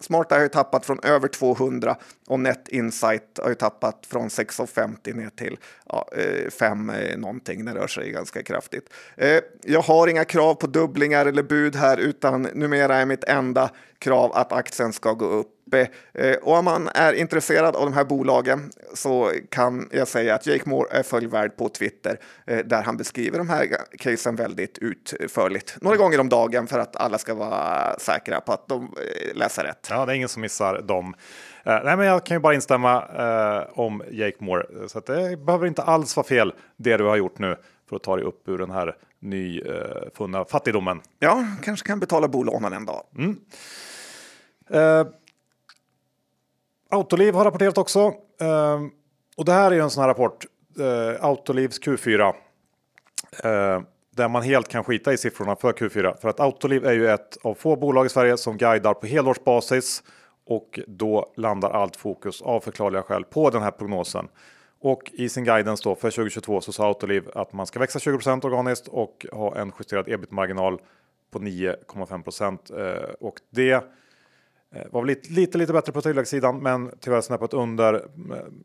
Smarta har ju tappat från över 200 och Net Insight har ju tappat från 6,50 ner till ja, eh, 5 eh, någonting. Det rör sig ganska kraftigt. Eh, jag har inga krav på dubblingar eller bud här utan numera är mitt enda krav att aktien ska gå upp. Eh, och om man är intresserad av de här bolagen så kan jag säga att Jake Moore är följvärd på Twitter där han beskriver de här casen väldigt utförligt. Några gånger om dagen för att alla ska vara säkra på att de läser rätt. Ja, det är ingen som missar dem. Nej, men jag kan ju bara instämma om Jake Moore. Så att det behöver inte alls vara fel det du har gjort nu för att ta dig upp ur den här nyfunna fattigdomen. Ja, kanske kan betala bolånen en dag. Mm. Uh, Autoliv har rapporterat också. Ehm, och det här är ju en sån här rapport, eh, Autolivs Q4 ehm, där man helt kan skita i siffrorna för Q4. För att Autoliv är ju ett av få bolag i Sverige som guidar på helårsbasis och då landar allt fokus av förklarliga skäl på den här prognosen. Och i sin guidance då för 2022 så sa Autoliv att man ska växa 20% organiskt och ha en justerad ebit-marginal på 9,5 eh, och det Eh, var lite, lite, lite bättre på tilläggssidan, men tyvärr snäppet under eh,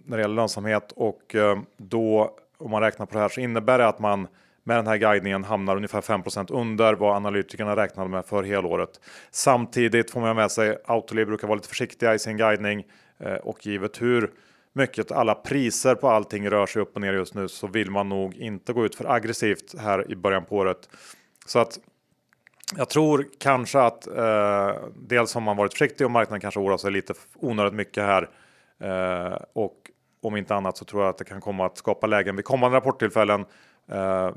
när det gäller lönsamhet och eh, då om man räknar på det här så innebär det att man med den här guidningen hamnar ungefär 5% under vad analytikerna räknade med för helåret. Samtidigt får man med sig Autoliv brukar vara lite försiktiga i sin guidning och givet hur mycket alla priser på allting rör sig upp och ner just nu så vill man nog inte gå ut för aggressivt här i början på året. Så att jag tror kanske att eh, dels har man varit försiktig och marknaden kanske oroar sig lite onödigt mycket här. Eh, och om inte annat så tror jag att det kan komma att skapa lägen vid kommande rapporttillfällen eh,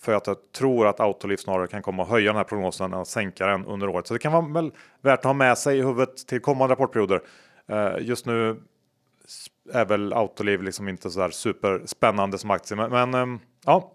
för att jag tror att Autoliv snarare kan komma att höja den här prognosen än att sänka den under året. Så det kan vara väl värt att ha med sig i huvudet till kommande rapportperioder. Uh, just nu är väl Autoliv liksom inte så där superspännande som aktie, men, men eh, ja,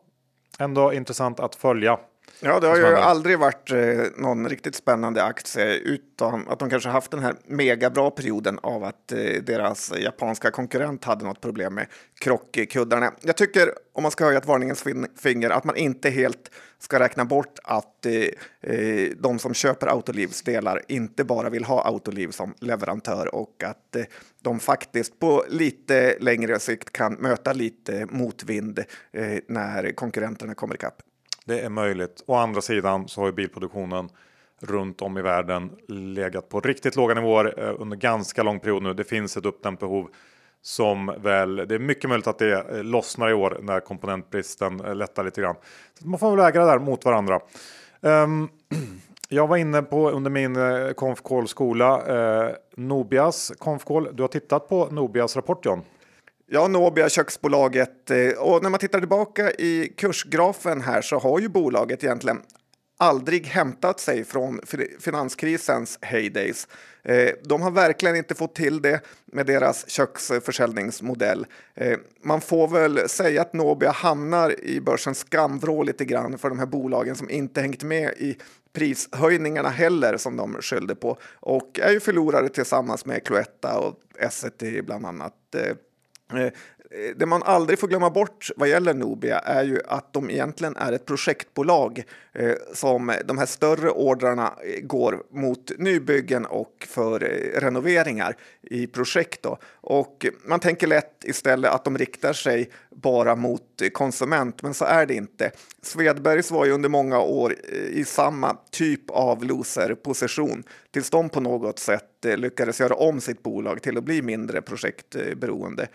ändå intressant att följa. Ja, det har ju aldrig varit eh, någon riktigt spännande aktie utan att de kanske haft den här megabra perioden av att eh, deras japanska konkurrent hade något problem med krockkuddarna. Jag tycker, om man ska höja ett varningens finger, att man inte helt ska räkna bort att eh, de som köper Autolivs delar inte bara vill ha Autoliv som leverantör och att de faktiskt på lite längre sikt kan möta lite motvind när konkurrenterna kommer ikapp. Det är möjligt. Å andra sidan så har ju bilproduktionen runt om i världen legat på riktigt låga nivåer eh, under ganska lång period nu. Det finns ett uppdämt behov som väl, det är mycket möjligt att det eh, lossnar i år när komponentbristen eh, lättar lite grann. Så man får väl väga det där mot varandra. Um, <clears throat> jag var inne på under min konf skola eh, Nobias konf Du har tittat på Nobias rapport John? Ja, Nobia, köksbolaget. Eh, och när man tittar tillbaka i kursgrafen här så har ju bolaget egentligen aldrig hämtat sig från finanskrisens heydays. Eh, de har verkligen inte fått till det med deras köksförsäljningsmodell. Eh, man får väl säga att Nobia hamnar i börsens skamvrå lite grann för de här bolagen som inte hängt med i prishöjningarna heller som de skyllde på och är ju förlorare tillsammans med Cloetta och Essity bland annat. Eh, eh, det man aldrig får glömma bort vad gäller Nobia är ju att de egentligen är ett projektbolag eh, Eh, som de här större ordrarna eh, går mot nybyggen och för eh, renoveringar i projekt. Då. Och man tänker lätt istället att de riktar sig bara mot konsument, men så är det inte. Svedbergs var ju under många år i samma typ av loser-position tills de på något sätt lyckades göra om sitt bolag till att bli mindre projektberoende.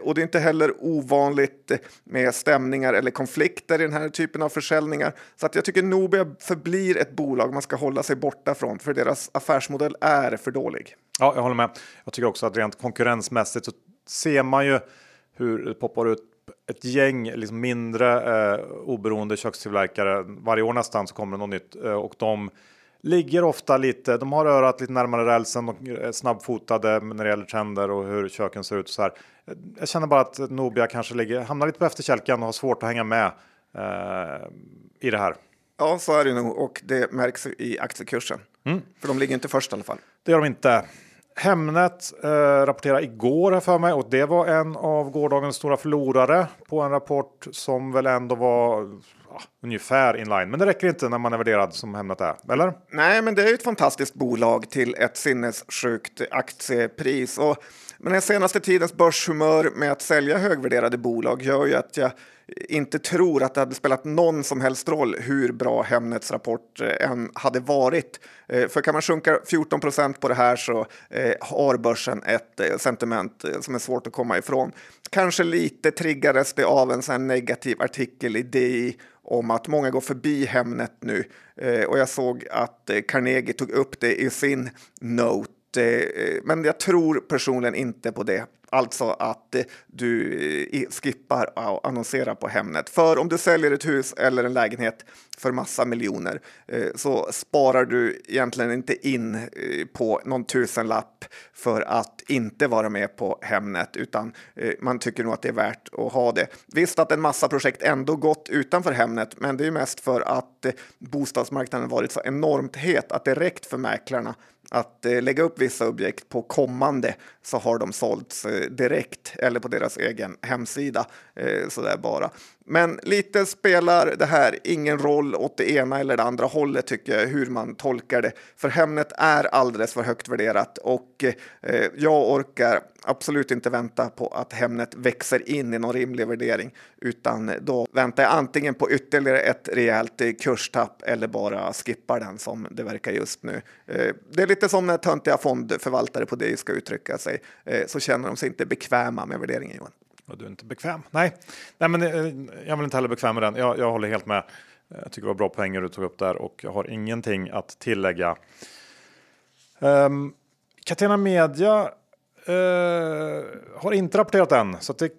Och det är inte heller ovanligt med stämningar eller konflikter i den här typen av försäljningar. Så att jag tycker tycker Nobia förblir ett bolag man ska hålla sig borta från för deras affärsmodell är för dålig. Ja, jag håller med. Jag tycker också att rent konkurrensmässigt så ser man ju hur det poppar ut ett gäng liksom mindre eh, oberoende kökstillverkare. Varje år nästan så kommer det något nytt eh, och de ligger ofta lite. De har örat lite närmare rälsen och är snabbfotade när det gäller trender och hur köken ser ut. Så här. Jag känner bara att Nobia kanske ligger, hamnar lite på efterkälken och har svårt att hänga med eh, i det här. Ja, så är det nog och det märks i aktiekursen. Mm. För de ligger inte först i alla fall. Det gör de inte. Hemnet eh, rapporterade igår här för mig och det var en av gårdagens stora förlorare på en rapport som väl ändå var ja, ungefär inline. Men det räcker inte när man är värderad som Hemnet är, eller? Nej, men det är ju ett fantastiskt bolag till ett sinnessjukt aktiepris. Och men den senaste tidens börshumör med att sälja högvärderade bolag gör ju att jag inte tror att det hade spelat någon som helst roll hur bra Hemnets rapport eh, än hade varit. Eh, för kan man sjunka 14 procent på det här så eh, har börsen ett sentiment som är svårt att komma ifrån. Kanske lite triggades det av en sån negativ artikel i DI om att många går förbi Hemnet nu och jag såg att Carnegie tog upp det i sin note men jag tror personligen inte på det. Alltså att eh, du eh, skippar att annonsera på Hemnet. För om du säljer ett hus eller en lägenhet för massa miljoner eh, så sparar du egentligen inte in på någon tusenlapp för att inte vara med på Hemnet, utan man tycker nog att det är värt att ha det. Visst att en massa projekt ändå gått utanför Hemnet, men det är mest för att bostadsmarknaden varit så enormt het att det räckt för mäklarna att lägga upp vissa objekt på kommande så har de sålts direkt eller på deras egen hemsida. Eh, sådär så där bara. Men lite spelar det här ingen roll åt det ena eller det andra hållet tycker jag, hur man tolkar det. För Hemnet är alldeles för högt värderat och eh, jag orkar absolut inte vänta på att Hemnet växer in i någon rimlig värdering, utan då väntar jag antingen på ytterligare ett rejält kurstapp eller bara skippar den som det verkar just nu. Eh, det är lite som när töntiga fondförvaltare på det ska uttrycka sig, eh, så känner de sig inte bekväma med värderingen Johan. Och du är inte bekväm? Nej, Nej men eh, jag vill inte heller bekväm med den. Jag, jag håller helt med. Eh, jag tycker det var bra poänger du tog upp där och jag har ingenting att tillägga. Um, Catena Media uh, har inte rapporterat än, så det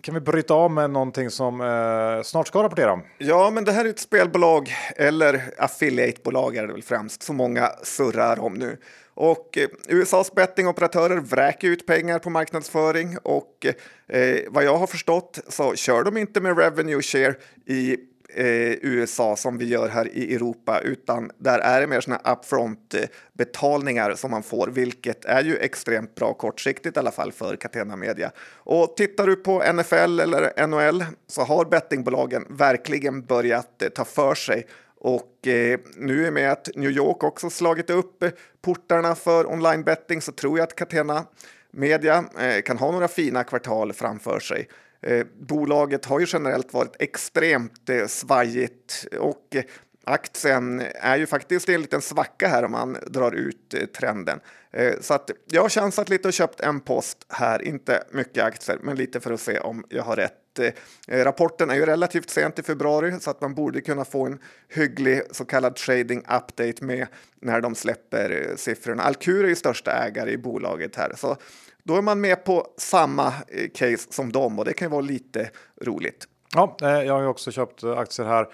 kan vi bryta av med någonting som eh, snart ska rapportera? Ja, men det här är ett spelbolag eller affiliatebolag är det väl främst som många surrar om nu. Och eh, USAs bettingoperatörer vräker ut pengar på marknadsföring och eh, vad jag har förstått så kör de inte med revenue share i eh, USA som vi gör här i Europa, utan där är det mer sådana upfront eh, betalningar som man får, vilket är ju extremt bra kortsiktigt i alla fall för Catena Media. Och tittar du på NFL eller NHL så har bettingbolagen verkligen börjat eh, ta för sig och eh, nu är med att New York också slagit upp eh, portarna för online betting så tror jag att Catena Media eh, kan ha några fina kvartal framför sig. Eh, bolaget har ju generellt varit extremt eh, svajigt och eh, aktien är ju faktiskt i en liten svacka här om man drar ut eh, trenden. Eh, så att jag har chansat lite och köpt en post här, inte mycket aktier, men lite för att se om jag har rätt. Eh, rapporten är ju relativt sent i februari så att man borde kunna få en hygglig så kallad trading update med när de släpper eh, siffrorna. Alcur är ju största ägare i bolaget här, så då är man med på samma eh, case som dem och det kan ju vara lite roligt. Ja, jag har ju också köpt aktier här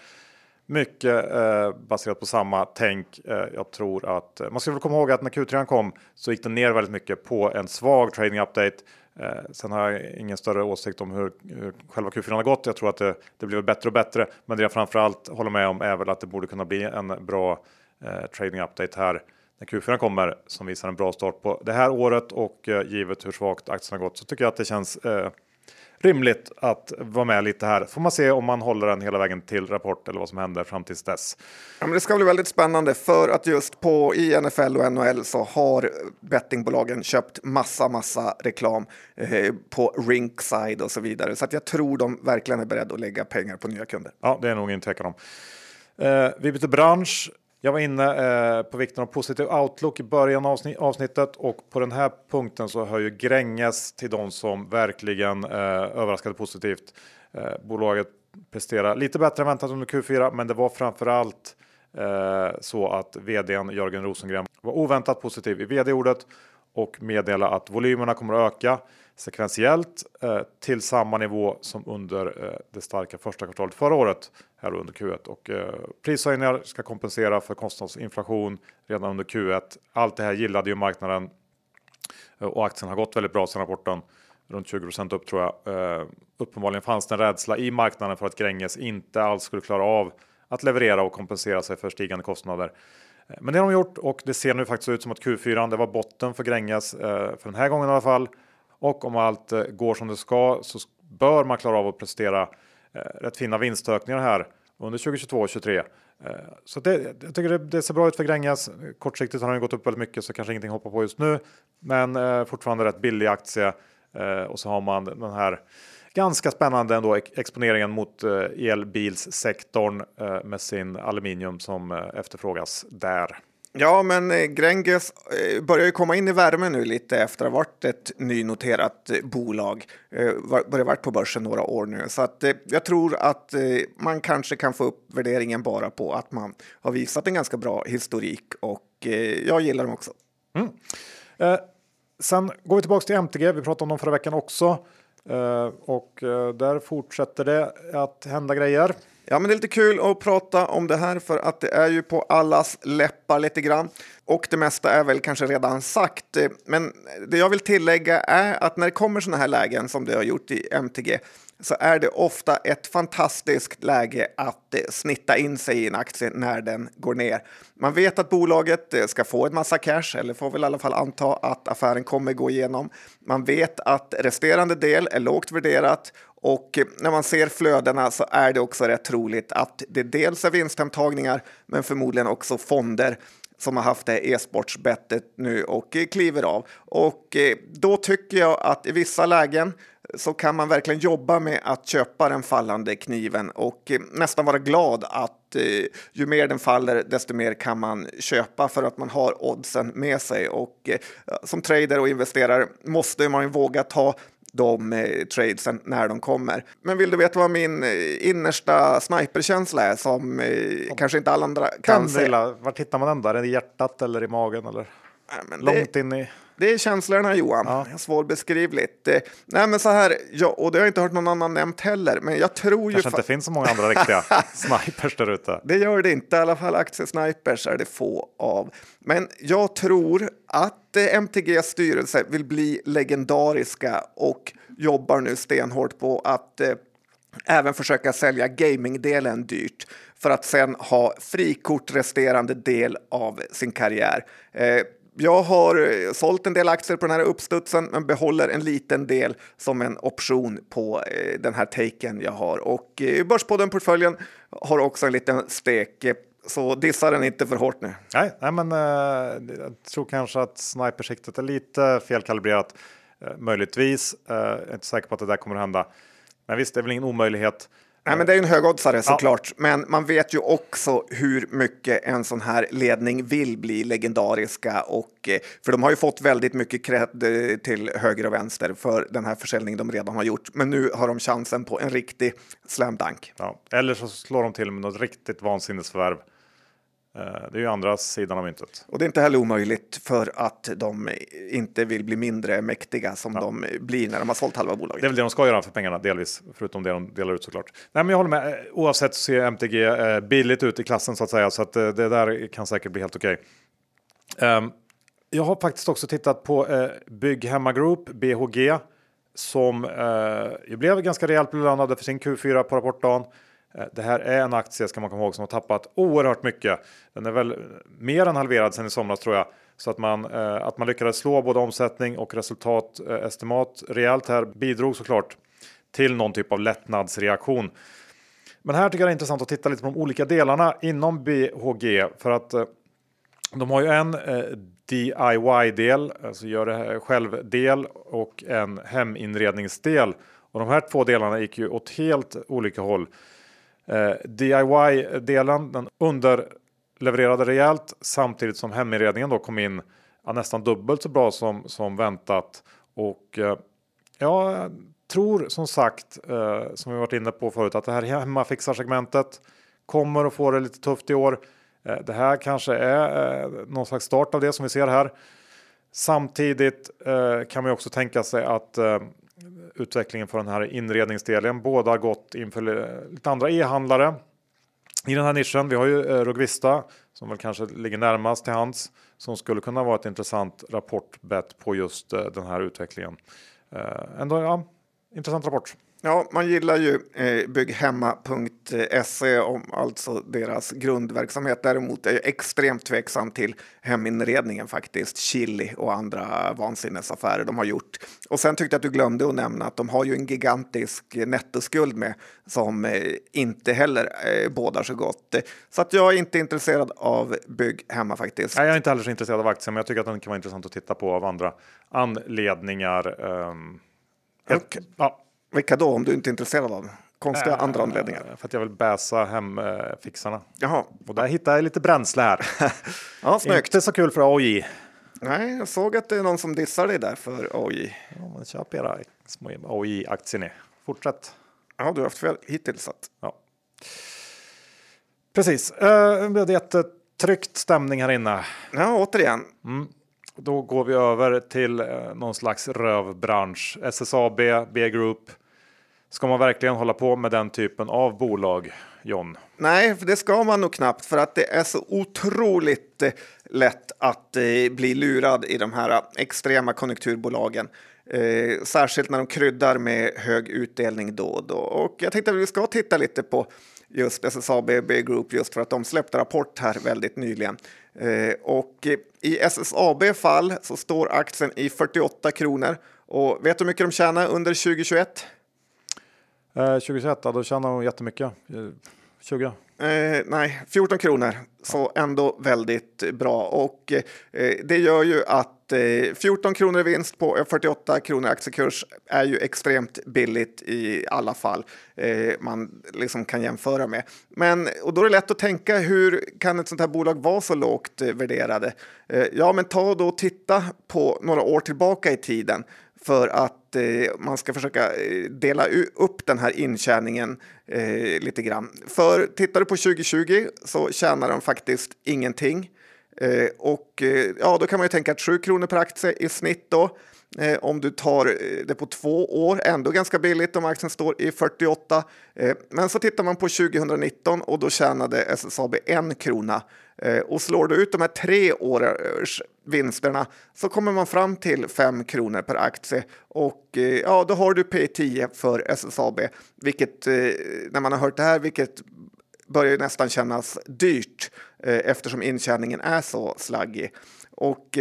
mycket eh, baserat på samma tänk. Eh, jag tror att man ska väl komma ihåg att när Q3 kom så gick den ner väldigt mycket på en svag trading update. Eh, sen har jag ingen större åsikt om hur, hur själva Q4 har gått. Jag tror att det, det blir bättre och bättre, men det jag framförallt håller med om är väl att det borde kunna bli en bra eh, trading update här när Q4 kommer som visar en bra start på det här året och eh, givet hur svagt aktien har gått så tycker jag att det känns eh, rimligt att vara med lite här. Får man se om man håller den hela vägen till rapport eller vad som händer fram tills dess. Ja, men det ska bli väldigt spännande för att just på i NFL och NHL så har bettingbolagen köpt massa, massa reklam eh, på Rinkside och så vidare. Så att jag tror de verkligen är beredda att lägga pengar på nya kunder. Ja, det är nog ingen tvekan om. Eh, vi byter bransch. Jag var inne eh, på vikten av positiv outlook i början av avsnittet och på den här punkten så hör ju Gränges till de som verkligen eh, överraskade positivt. Eh, bolaget presterar lite bättre än väntat under Q4, men det var framförallt eh, så att vdn Jörgen Rosengren var oväntat positiv i vd-ordet och meddela att volymerna kommer att öka sekventiellt eh, till samma nivå som under eh, det starka första kvartalet förra året här under Q1 och eh, prishöjningar ska kompensera för kostnadsinflation redan under Q1. Allt det här gillade ju marknaden eh, och aktien har gått väldigt bra sedan rapporten. Runt 20% upp tror jag. Eh, uppenbarligen fanns det en rädsla i marknaden för att Gränges inte alls skulle klara av att leverera och kompensera sig för stigande kostnader. Eh, men det har de gjort och det ser nu faktiskt ut som att Q4 det var botten för Gränges eh, för den här gången i alla fall. Och om allt eh, går som det ska så bör man klara av att prestera Eh, Eh, rätt fina vinstökningar här under 2022 och 2023. Så det, jag tycker det, det, ser bra ut för Gränges. Kortsiktigt har den gått upp väldigt mycket så kanske ingenting hoppar på just nu. Men eh, fortfarande rätt billig aktie eh, och så har man den här ganska spännande ändå exponeringen mot eh, elbilssektorn med sin aluminium som efterfrågas där. Ja, men eh, Gränges eh, börjar ju komma in i värmen nu lite efter att ha varit ett nynoterat eh, bolag. Börjar varit på börsen några år nu, så att jag tror att man kanske kan få upp värderingen bara på att man har visat en ganska bra historik och jag gillar dem också. Mm. Eh, sen går vi tillbaka till MTG. Vi pratade om dem förra veckan också eh, och där fortsätter det att hända grejer. Ja, men det är lite kul att prata om det här för att det är ju på allas läppar lite grann. Och det mesta är väl kanske redan sagt. Men det jag vill tillägga är att när det kommer sådana här lägen som det har gjort i MTG så är det ofta ett fantastiskt läge att eh, snitta in sig i en aktie när den går ner. Man vet att bolaget eh, ska få en massa cash, eller får väl i alla fall anta att affären kommer gå igenom. Man vet att resterande del är lågt värderat och eh, när man ser flödena så är det också rätt troligt att det dels är vinsthemtagningar men förmodligen också fonder som har haft det e-sportsbettet nu och eh, kliver av. Och eh, då tycker jag att i vissa lägen så kan man verkligen jobba med att köpa den fallande kniven och nästan vara glad att ju mer den faller, desto mer kan man köpa för att man har oddsen med sig. Och som trader och investerare måste man ju våga ta de eh, tradesen när de kommer. Men vill du veta vad min innersta sniperkänsla är som eh, kanske inte alla andra kan se? Var hittar man den där? Är det i hjärtat eller i magen? Eller? Nej, Långt det... in i... Det är känslorna Johan, ja. svårbeskrivligt. Eh, nej men så här, ja, och det har jag inte hört någon annan nämnt heller, men jag tror Kanske ju... inte finns så många andra riktiga <laughs> snipers där ute. Det gör det inte, i alla fall aktiesnipers är det få av. Men jag tror att eh, MTGs styrelse vill bli legendariska och jobbar nu stenhårt på att eh, även försöka sälja gamingdelen dyrt för att sen ha frikort resterande del av sin karriär. Eh, jag har eh, sålt en del aktier på den här uppstudsen men behåller en liten del som en option på eh, den här taken jag har. Och eh, Börspodden-portföljen har också en liten stek. Så dissa den inte för hårt nu. Nej, nej men eh, jag tror kanske att snipersiktet är lite felkalibrerat. Eh, möjligtvis. eh, jag är inte säker på att det där kommer att hända. Men visst, det är väl ingen omöjlighet. Nej, men det är ju en högoddsare såklart, ja. men man vet ju också hur mycket en sån här ledning vill bli legendariska och eh, för de har ju fått väldigt mycket cred eh, till höger och vänster för den här försäljningen de redan har gjort. Men nu har de chansen på en riktig slam dunk. Ja, eller så slår de till med något riktigt vansinnesförvärv det är ju andra sidan av myntet. Och det är inte heller omöjligt för att de inte vill bli mindre mäktiga som ja. de blir när de har sålt halva bolaget. Det är väl det de ska göra för pengarna delvis, förutom det de delar ut såklart. Nej, men jag håller med. Eh, oavsett så ser MTG eh, billigt ut i klassen så att säga, så att det där kan säkert bli helt okej. Ehm, jag har faktiskt också tittat på Bygg Hemma Group, BHG, som blev ganska rejält belönade för sin Q4 på rapportdagen. Eh, det här är en aktie ska man komma ihåg som har tappat oerhört mycket. Den är väl mer än halverad sedan i somras tror jag. Så att man, eh, att man lyckades slå både omsättning och resultatestimat eh, rejält här bidrog såklart till någon typ av lättnadsreaktion. Men här tycker jag det är intressant att titta lite på de olika delarna inom BHG för att eh, de har ju en eh, DIY-del, alltså gör det själv-del och en heminredningsdel. Och de här två delarna gick ju åt helt olika håll. Eh, DIY-delen den underlevererade rejält samtidigt som heminredningen då kom in ja, nästan dubbelt så bra som, som väntat. Och eh, jag tror som sagt, eh, som vi varit inne på förut, att det här hemmafixarsegmentet kommer att få det lite tufft i år. Eh, det här kanske är eh, någon slags start av det som vi ser här. Samtidigt eh, kan man också tänka sig att eh, utvecklingen för den här inredningsdelen. Båda har gått inför lite andra e-handlare i den här nischen. Vi har ju eh, Rugvista som väl kanske ligger närmast till hands som skulle kunna vara ett intressant rapportbett på just eh, den här utvecklingen. Eh, ändå ja, intressant rapport. Ja, man gillar ju eh, bygghemma.se om alltså deras grundverksamhet. Däremot är jag extremt tveksam till heminredningen faktiskt. Chili och andra vansinnesaffärer de har gjort. Och sen tyckte jag att du glömde att nämna att de har ju en gigantisk nettoskuld med som eh, inte heller eh, bådar så gott. Så att jag är inte intresserad av bygg hemma faktiskt. Nej, jag är inte heller så intresserad av aktien, men jag tycker att den kan vara intressant att titta på av andra anledningar. Um, och, ja. Vilka då, om du inte är intresserad av konstiga äh, andra anledningar? För att jag vill bäsa hemfixarna. Jaha. Och där hittar jag lite bränsle här. <laughs> ja, snyggt. Inte så kul för AJ. Nej, jag såg att det är någon som dissar dig där för AJ. Ja, men köp era små AJ-aktier ni. Fortsätt. Ja, du har haft fel hittills. Att... Ja. Precis, det är jättetryckt stämning här inne. Ja, återigen. Mm. Då går vi över till någon slags rövbransch. SSAB, B-Group. Ska man verkligen hålla på med den typen av bolag, John? Nej, för det ska man nog knappt för att det är så otroligt eh, lätt att eh, bli lurad i de här eh, extrema konjunkturbolagen. Eh, särskilt när de kryddar med hög utdelning då och då. Och jag tänkte att vi ska titta lite på just SSAB Group just för att de släppte rapport här väldigt nyligen. Eh, och i SSAB fall så står aktien i 48 kronor. Och vet du hur mycket de tjänar under 2021? Eh, 2021, då tjänar hon jättemycket. Eh, 20? Eh, nej, 14 kronor. Så ändå väldigt bra. Och eh, det gör ju att eh, 14 kronor i vinst på 48 kronor aktiekurs är ju extremt billigt i alla fall. Eh, man liksom kan jämföra med. Men och då är det lätt att tänka hur kan ett sånt här bolag vara så lågt eh, värderade? Eh, ja, men ta då och titta på några år tillbaka i tiden för att eh, man ska försöka eh, dela upp den här intjäningen eh, lite grann. För tittar du på 2020 så tjänar de faktiskt ingenting. Eh, och eh, ja, då kan man ju tänka att 7 kronor per aktie i snitt då. Eh, om du tar eh, det på två år, ändå ganska billigt om aktien står i 48. Eh, men så tittar man på 2019 och då tjänade SSAB en krona Eh, och slår du ut de här tre årens vinsterna så kommer man fram till 5 kronor per aktie och eh, ja, då har du P10 för SSAB, vilket eh, när man har hört det här, vilket börjar nästan kännas dyrt eftersom intjäningen är så slaggig. Och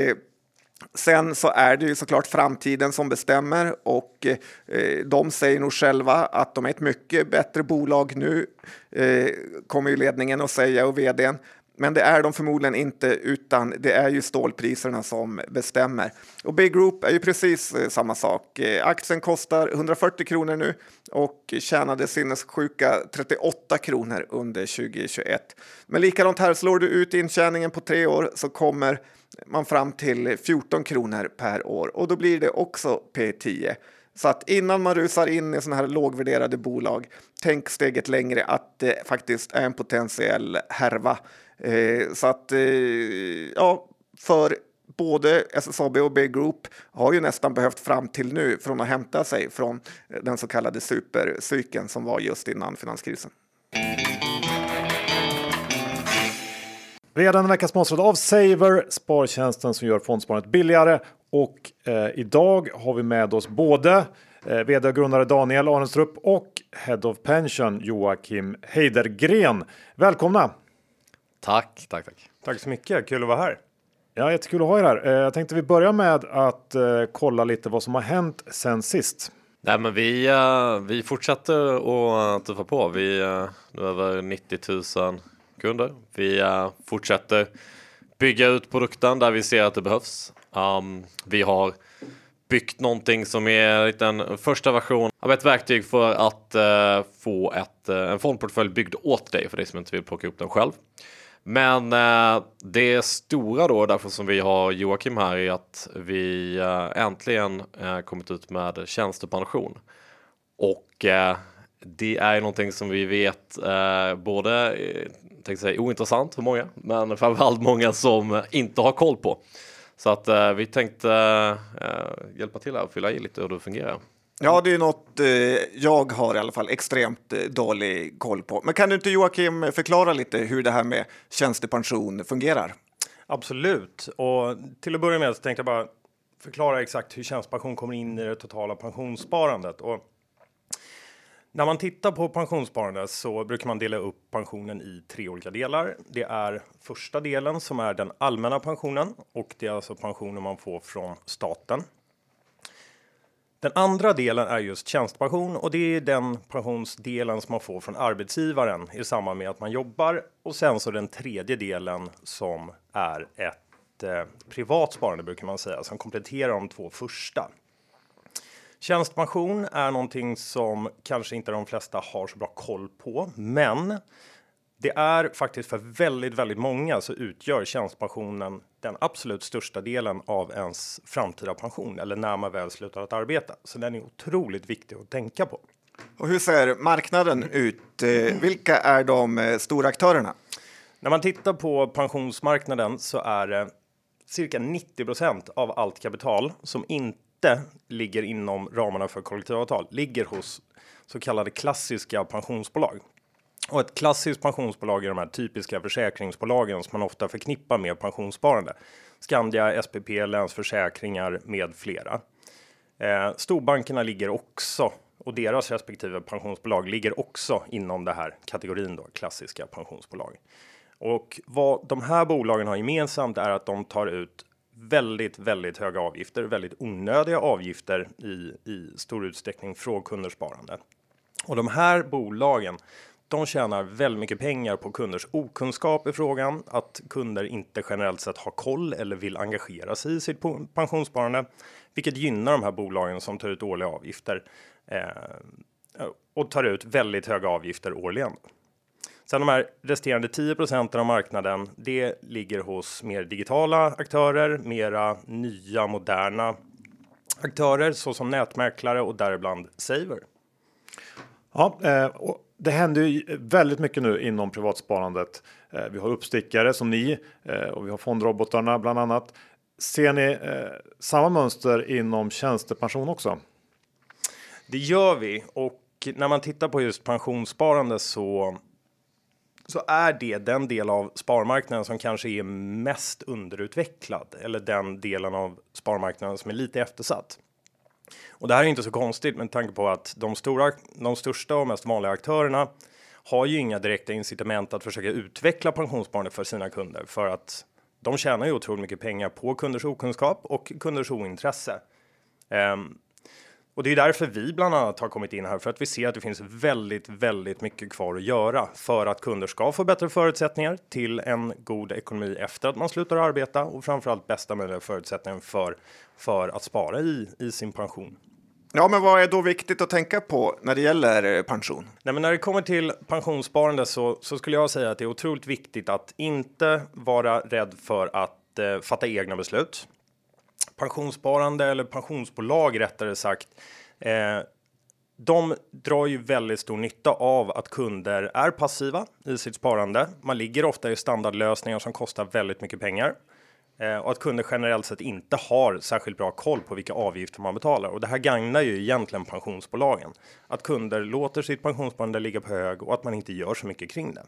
Sen så är det ju såklart framtiden som bestämmer och eh, de säger nog själva att de är ett mycket bättre bolag nu, eh, kommer ju ledningen att säga och vdn. Men det är de förmodligen inte, utan det är ju stålpriserna som bestämmer. Och Big Group är ju precis eh, samma sak. Eh, aktien kostar 140 kronor nu och tjänade sinnessjuka 38 kronor under 2021. Men likadant här, slår du ut intjäningen på tre år så kommer man fram till 14 kronor per år och då blir det också P10. Så att innan man rusar in i sådana här lågvärderade bolag, tänk steget längre att det faktiskt är en potentiell härva. Eh, så att, eh, ja, för både SSAB och B Group har ju nästan behövt fram till nu från att hämta sig från eh, den så kallade supercykeln som var just innan finanskrisen. Redan en vecka sponsrad av Saver, spartjänsten som gör fondsparandet billigare. Och eh, idag har vi med oss både eh, vd och grundare Daniel Arenstrup och Head of Pension Joakim Heidergren. Välkomna! Tack, tack, tack. Tack så mycket, kul att vara här. Ja, jättekul att ha er här. Eh, jag tänkte vi börjar med att eh, kolla lite vad som har hänt sen sist. Nej, men vi, uh, vi fortsätter att tuffa på. Vi nu över 90 000 kunder. Vi fortsätter bygga ut produkten där vi ser att det behövs. Um, vi har byggt någonting som är en första version av ett verktyg för att få ett, en fondportfölj byggd åt dig för dig som inte vill plocka upp den själv. Men eh, det stora då, därför som vi har Joakim här, är att vi eh, äntligen eh, kommit ut med tjänstepension. Och eh, det är någonting som vi vet både tänkte säga ointressant för många, men framförallt många som inte har koll på. Så att vi tänkte hjälpa till här och fylla i lite hur det fungerar. Ja, det är något eh, jag har i alla fall extremt eh, dålig koll på. Men kan du inte Joakim förklara lite hur det här med tjänstepension fungerar? Absolut, och till att börja med så tänkte jag bara förklara exakt hur tjänstepension kommer in i det totala pensionssparandet. Och när man tittar på pensionssparande så brukar man dela upp pensionen i tre olika delar. Det är första delen som är den allmänna pensionen och det är alltså pensionen man får från staten. Den andra delen är just tjänstepension och det är den pensionsdelen som man får från arbetsgivaren i samband med att man jobbar och sen så den tredje delen som är ett eh, privat sparande brukar man säga som kompletterar de två första. Tjänstepension är någonting som kanske inte de flesta har så bra koll på, men det är faktiskt för väldigt, väldigt många så utgör tjänstepensionen den absolut största delen av ens framtida pension eller när man väl slutar att arbeta. Så den är otroligt viktig att tänka på. Och hur ser marknaden ut? Eh, vilka är de eh, stora aktörerna? När man tittar på pensionsmarknaden så är det cirka 90% av allt kapital som inte inte ligger inom ramarna för kollektivavtal ligger hos så kallade klassiska pensionsbolag. Och ett klassiskt pensionsbolag är de här typiska försäkringsbolagen som man ofta förknippar med pensionssparande. Skandia, SPP, Länsförsäkringar med flera. Eh, storbankerna ligger också och deras respektive pensionsbolag ligger också inom det här kategorin då klassiska pensionsbolag. Och vad de här bolagen har gemensamt är att de tar ut väldigt, väldigt höga avgifter, väldigt onödiga avgifter i, i stor utsträckning från kunders sparande. Och de här bolagen, de tjänar väldigt mycket pengar på kunders okunskap i frågan, att kunder inte generellt sett har koll eller vill engagera sig i sitt pensionssparande, vilket gynnar de här bolagen som tar ut årliga avgifter eh, och tar ut väldigt höga avgifter årligen. Sen de här resterande 10 procenten av marknaden, det ligger hos mer digitala aktörer, mera nya moderna aktörer såsom nätmäklare och däribland Saver. Ja, eh, och det händer ju väldigt mycket nu inom privatsparandet. Eh, vi har uppstickare som ni eh, och vi har fondrobotarna bland annat. Ser ni eh, samma mönster inom tjänstepension också? Det gör vi och när man tittar på just pensionssparande så så är det den del av sparmarknaden som kanske är mest underutvecklad eller den delen av sparmarknaden som är lite eftersatt. Och det här är inte så konstigt med tanke på att de stora, de största och mest vanliga aktörerna har ju inga direkta incitament att försöka utveckla pensionssparande för sina kunder för att de tjänar ju otroligt mycket pengar på kunders okunskap och kunders ointresse. Um, Och det är därför vi bland annat har kommit in här för att vi ser att det finns väldigt, väldigt mycket kvar att göra för att kunder ska få bättre förutsättningar till en god ekonomi efter att man slutar arbeta och framförallt bästa möjliga förutsättningar för, för att spara i, i sin pension. Ja, men vad är då viktigt att tänka på när det gäller eh, pension? Nej, men när det kommer till pensionssparande så, så skulle jag säga att det är otroligt viktigt att inte vara rädd för att eh, fatta egna beslut pensionssparande eller pensionsbolag rättare sagt. Eh, de drar ju väldigt stor nytta av att kunder är passiva i sitt sparande. Man ligger ofta i standardlösningar som kostar väldigt mycket pengar Eh, och att kunder generellt sett inte har särskilt bra koll på vilka avgifter man betalar. Och det här gagnar ju egentligen pensionsbolagen. Att kunder låter sitt pensionssparande ligga på hög och att man inte gör så mycket kring det.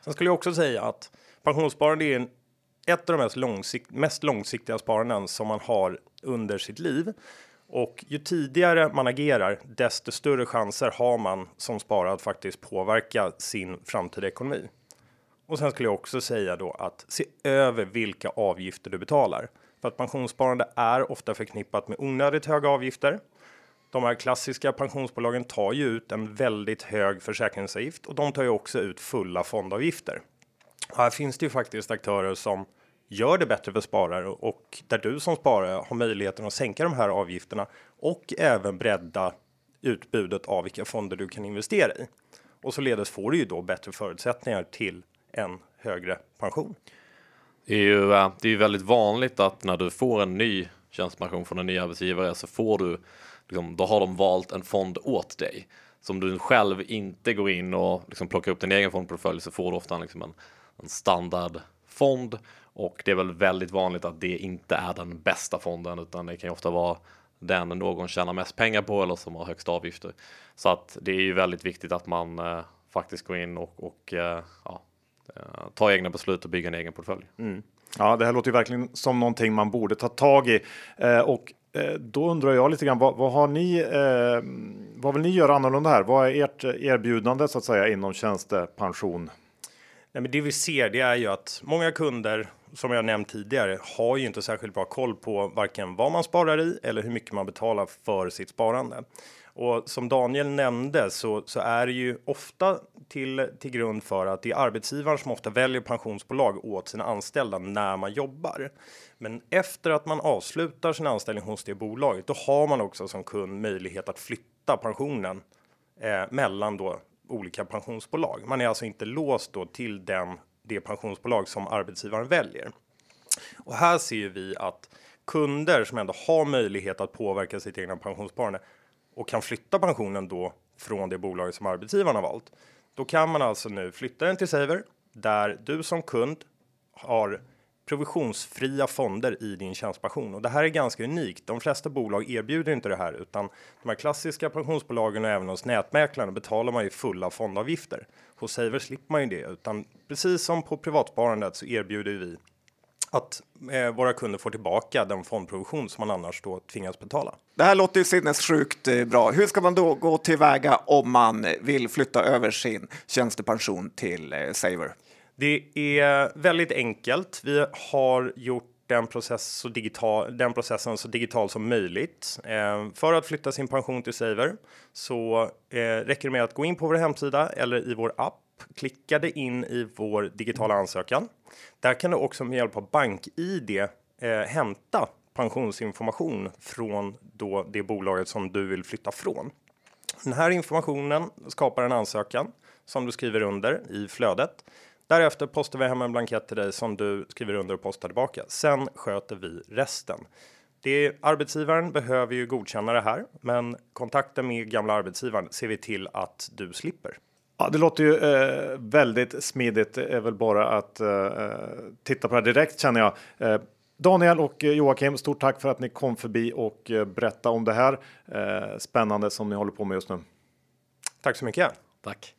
Sen skulle jag också säga att pensionssparande är en ett av de mest, långsikt, mest långsiktiga sparanden som man har under sitt liv. Och ju tidigare man agerar, desto större chanser har man som sparad faktiskt påverka sin framtida ekonomi. Och sen skulle jag också säga då att se över vilka avgifter du betalar. För att pensionssparande är ofta förknippat med onödigt höga avgifter. De här klassiska pensionsbolagen tar ju ut en väldigt hög försäkringsavgift och de tar ju också ut fulla fondavgifter. Här finns det ju faktiskt aktörer som gör det bättre för sparare och där du som sparare har möjligheten att sänka de här avgifterna och även bredda utbudet av vilka fonder du kan investera i. Och således får du ju då bättre förutsättningar till en högre pension. Det är ju eh, det är väldigt vanligt att när du får en ny tjänstepension från en ny arbetsgivare så får du liksom, då har de valt en fond åt dig. Så om du själv inte går in och liksom plockar upp din egen fondportfölj så får du ofta liksom en en standardfond och det är väl väldigt vanligt att det inte är den bästa fonden utan det kan ju ofta vara den någon tjänar mest pengar på eller som har högst avgifter. Så att det är ju väldigt viktigt att man eh, faktiskt går in och, och eh, ja, eh, tar egna beslut och bygger en egen portfölj. Mm. Ja, det här låter ju verkligen som någonting man borde ta tag i eh, och eh, då undrar jag lite grann vad, vad har ni? Eh, vad vill ni göra annorlunda här? Vad är ert erbjudande så att säga inom tjänstepension? Nej, men det vi ser det är ju att många kunder som jag nämnt tidigare har ju inte särskilt bra koll på varken vad man sparar i eller hur mycket man betalar för sitt sparande. Och som Daniel nämnde så, så är det ju ofta till, till grund för att det är arbetsgivaren som ofta väljer pensionsbolag åt sina anställda när man jobbar. Men efter att man avslutar sin anställning hos det bolaget, då har man också som kund möjlighet att flytta pensionen eh, mellan då olika pensionsbolag. Man är alltså inte låst då till den, det pensionsbolag som arbetsgivaren väljer. Och här ser vi att kunder som ändå har möjlighet att påverka sitt egna pensionssparande och kan flytta pensionen då från det bolag som arbetsgivaren har valt. Då kan man alltså nu flytta den till Saver där du som kund har provisionsfria fonder i din tjänstepension och det här är ganska unikt. De flesta bolag erbjuder inte det här utan de här klassiska pensionsbolagen och även hos nätmäklarna betalar man ju fulla fondavgifter. Hos Saver slipper man ju det utan precis som på privatsparandet så erbjuder vi att eh, våra kunder får tillbaka den fondprovision som man annars då tvingas betala. Det här låter ju sinnessjukt eh, bra. Hur ska man då gå tillväga om man vill flytta över sin tjänstepension till eh, Saver? Det är väldigt enkelt. Vi har gjort den, process så digital, den processen så digital som möjligt. Eh, för att flytta sin pension till Saver så eh, räcker det med att gå in på vår hemsida eller i vår app, klicka dig in i vår digitala ansökan. Där kan du också med hjälp av BankID eh, hämta pensionsinformation från då det bolaget som du vill flytta från. Den här informationen skapar en ansökan som du skriver under i flödet. Därefter postar vi hem en blankett till dig som du skriver under och postar tillbaka. Sen sköter vi resten. Det arbetsgivaren behöver ju godkänna det här, men kontakten med gamla arbetsgivaren ser vi till att du slipper. Ja, det låter ju eh, väldigt smidigt. Det är väl bara att eh, titta på det direkt känner jag. Eh, Daniel och Joakim, stort tack för att ni kom förbi och eh, berätta om det här eh, spännande som ni håller på med just nu. Tack så mycket. Tack.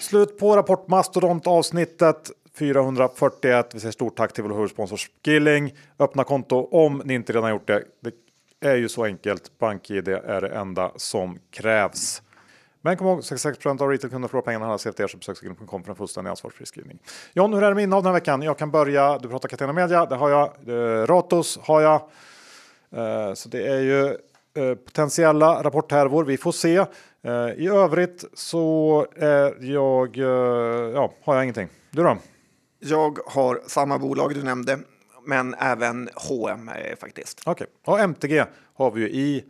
Slut på Rapport Mastodont avsnittet 441. Vi säger stort tack till vår huvudsponsor Skilling. Öppna konto om ni inte redan gjort det. Det är ju så enkelt. BankID är det enda som krävs. Men kom ihåg 66% av retailkunder förlorar pengarna handlas efter så besök skilling.com för en fullständig ansvarsfri skrivning. John, hur är det med innehav den här veckan? Jag kan börja. Du pratar Catena Media, det har jag. Eh, Ratos har jag. Eh, så det är ju eh, potentiella rapporthärvor. Vi får se. I övrigt så är jag, ja, har jag ingenting. Du då? Jag har samma bolag du nämnde, men även H&M faktiskt. Okej, och MTG har vi ju i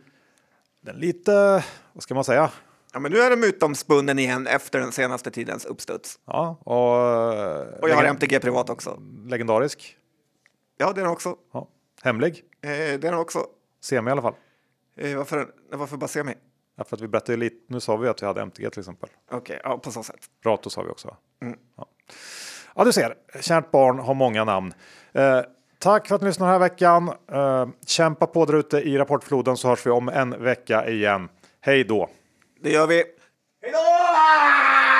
den lite, vad ska man säga? Ja, men nu är de mytomspunnen igen efter den senaste tidens uppstuds. Ja, och, Och jag har MTG privat också. legendarisk. Ja, det är den också. Ja. Hemlig, Eh, det är den också. semi i alla fall. Eh, varför, varför bara se mig? Ja, för att vi berättade lite, nu sa vi att vi hade MTG till exempel. Okej, ja, på så sätt. Ratos har vi också. va? Ja. ja, du ser. Kärt barn har många namn. Eh, tack för att ni lyssnade den här veckan. Eh, kämpa på där ute i rapportfloden så hörs vi om en vecka igen. Hej då! Det gör vi. Hej då!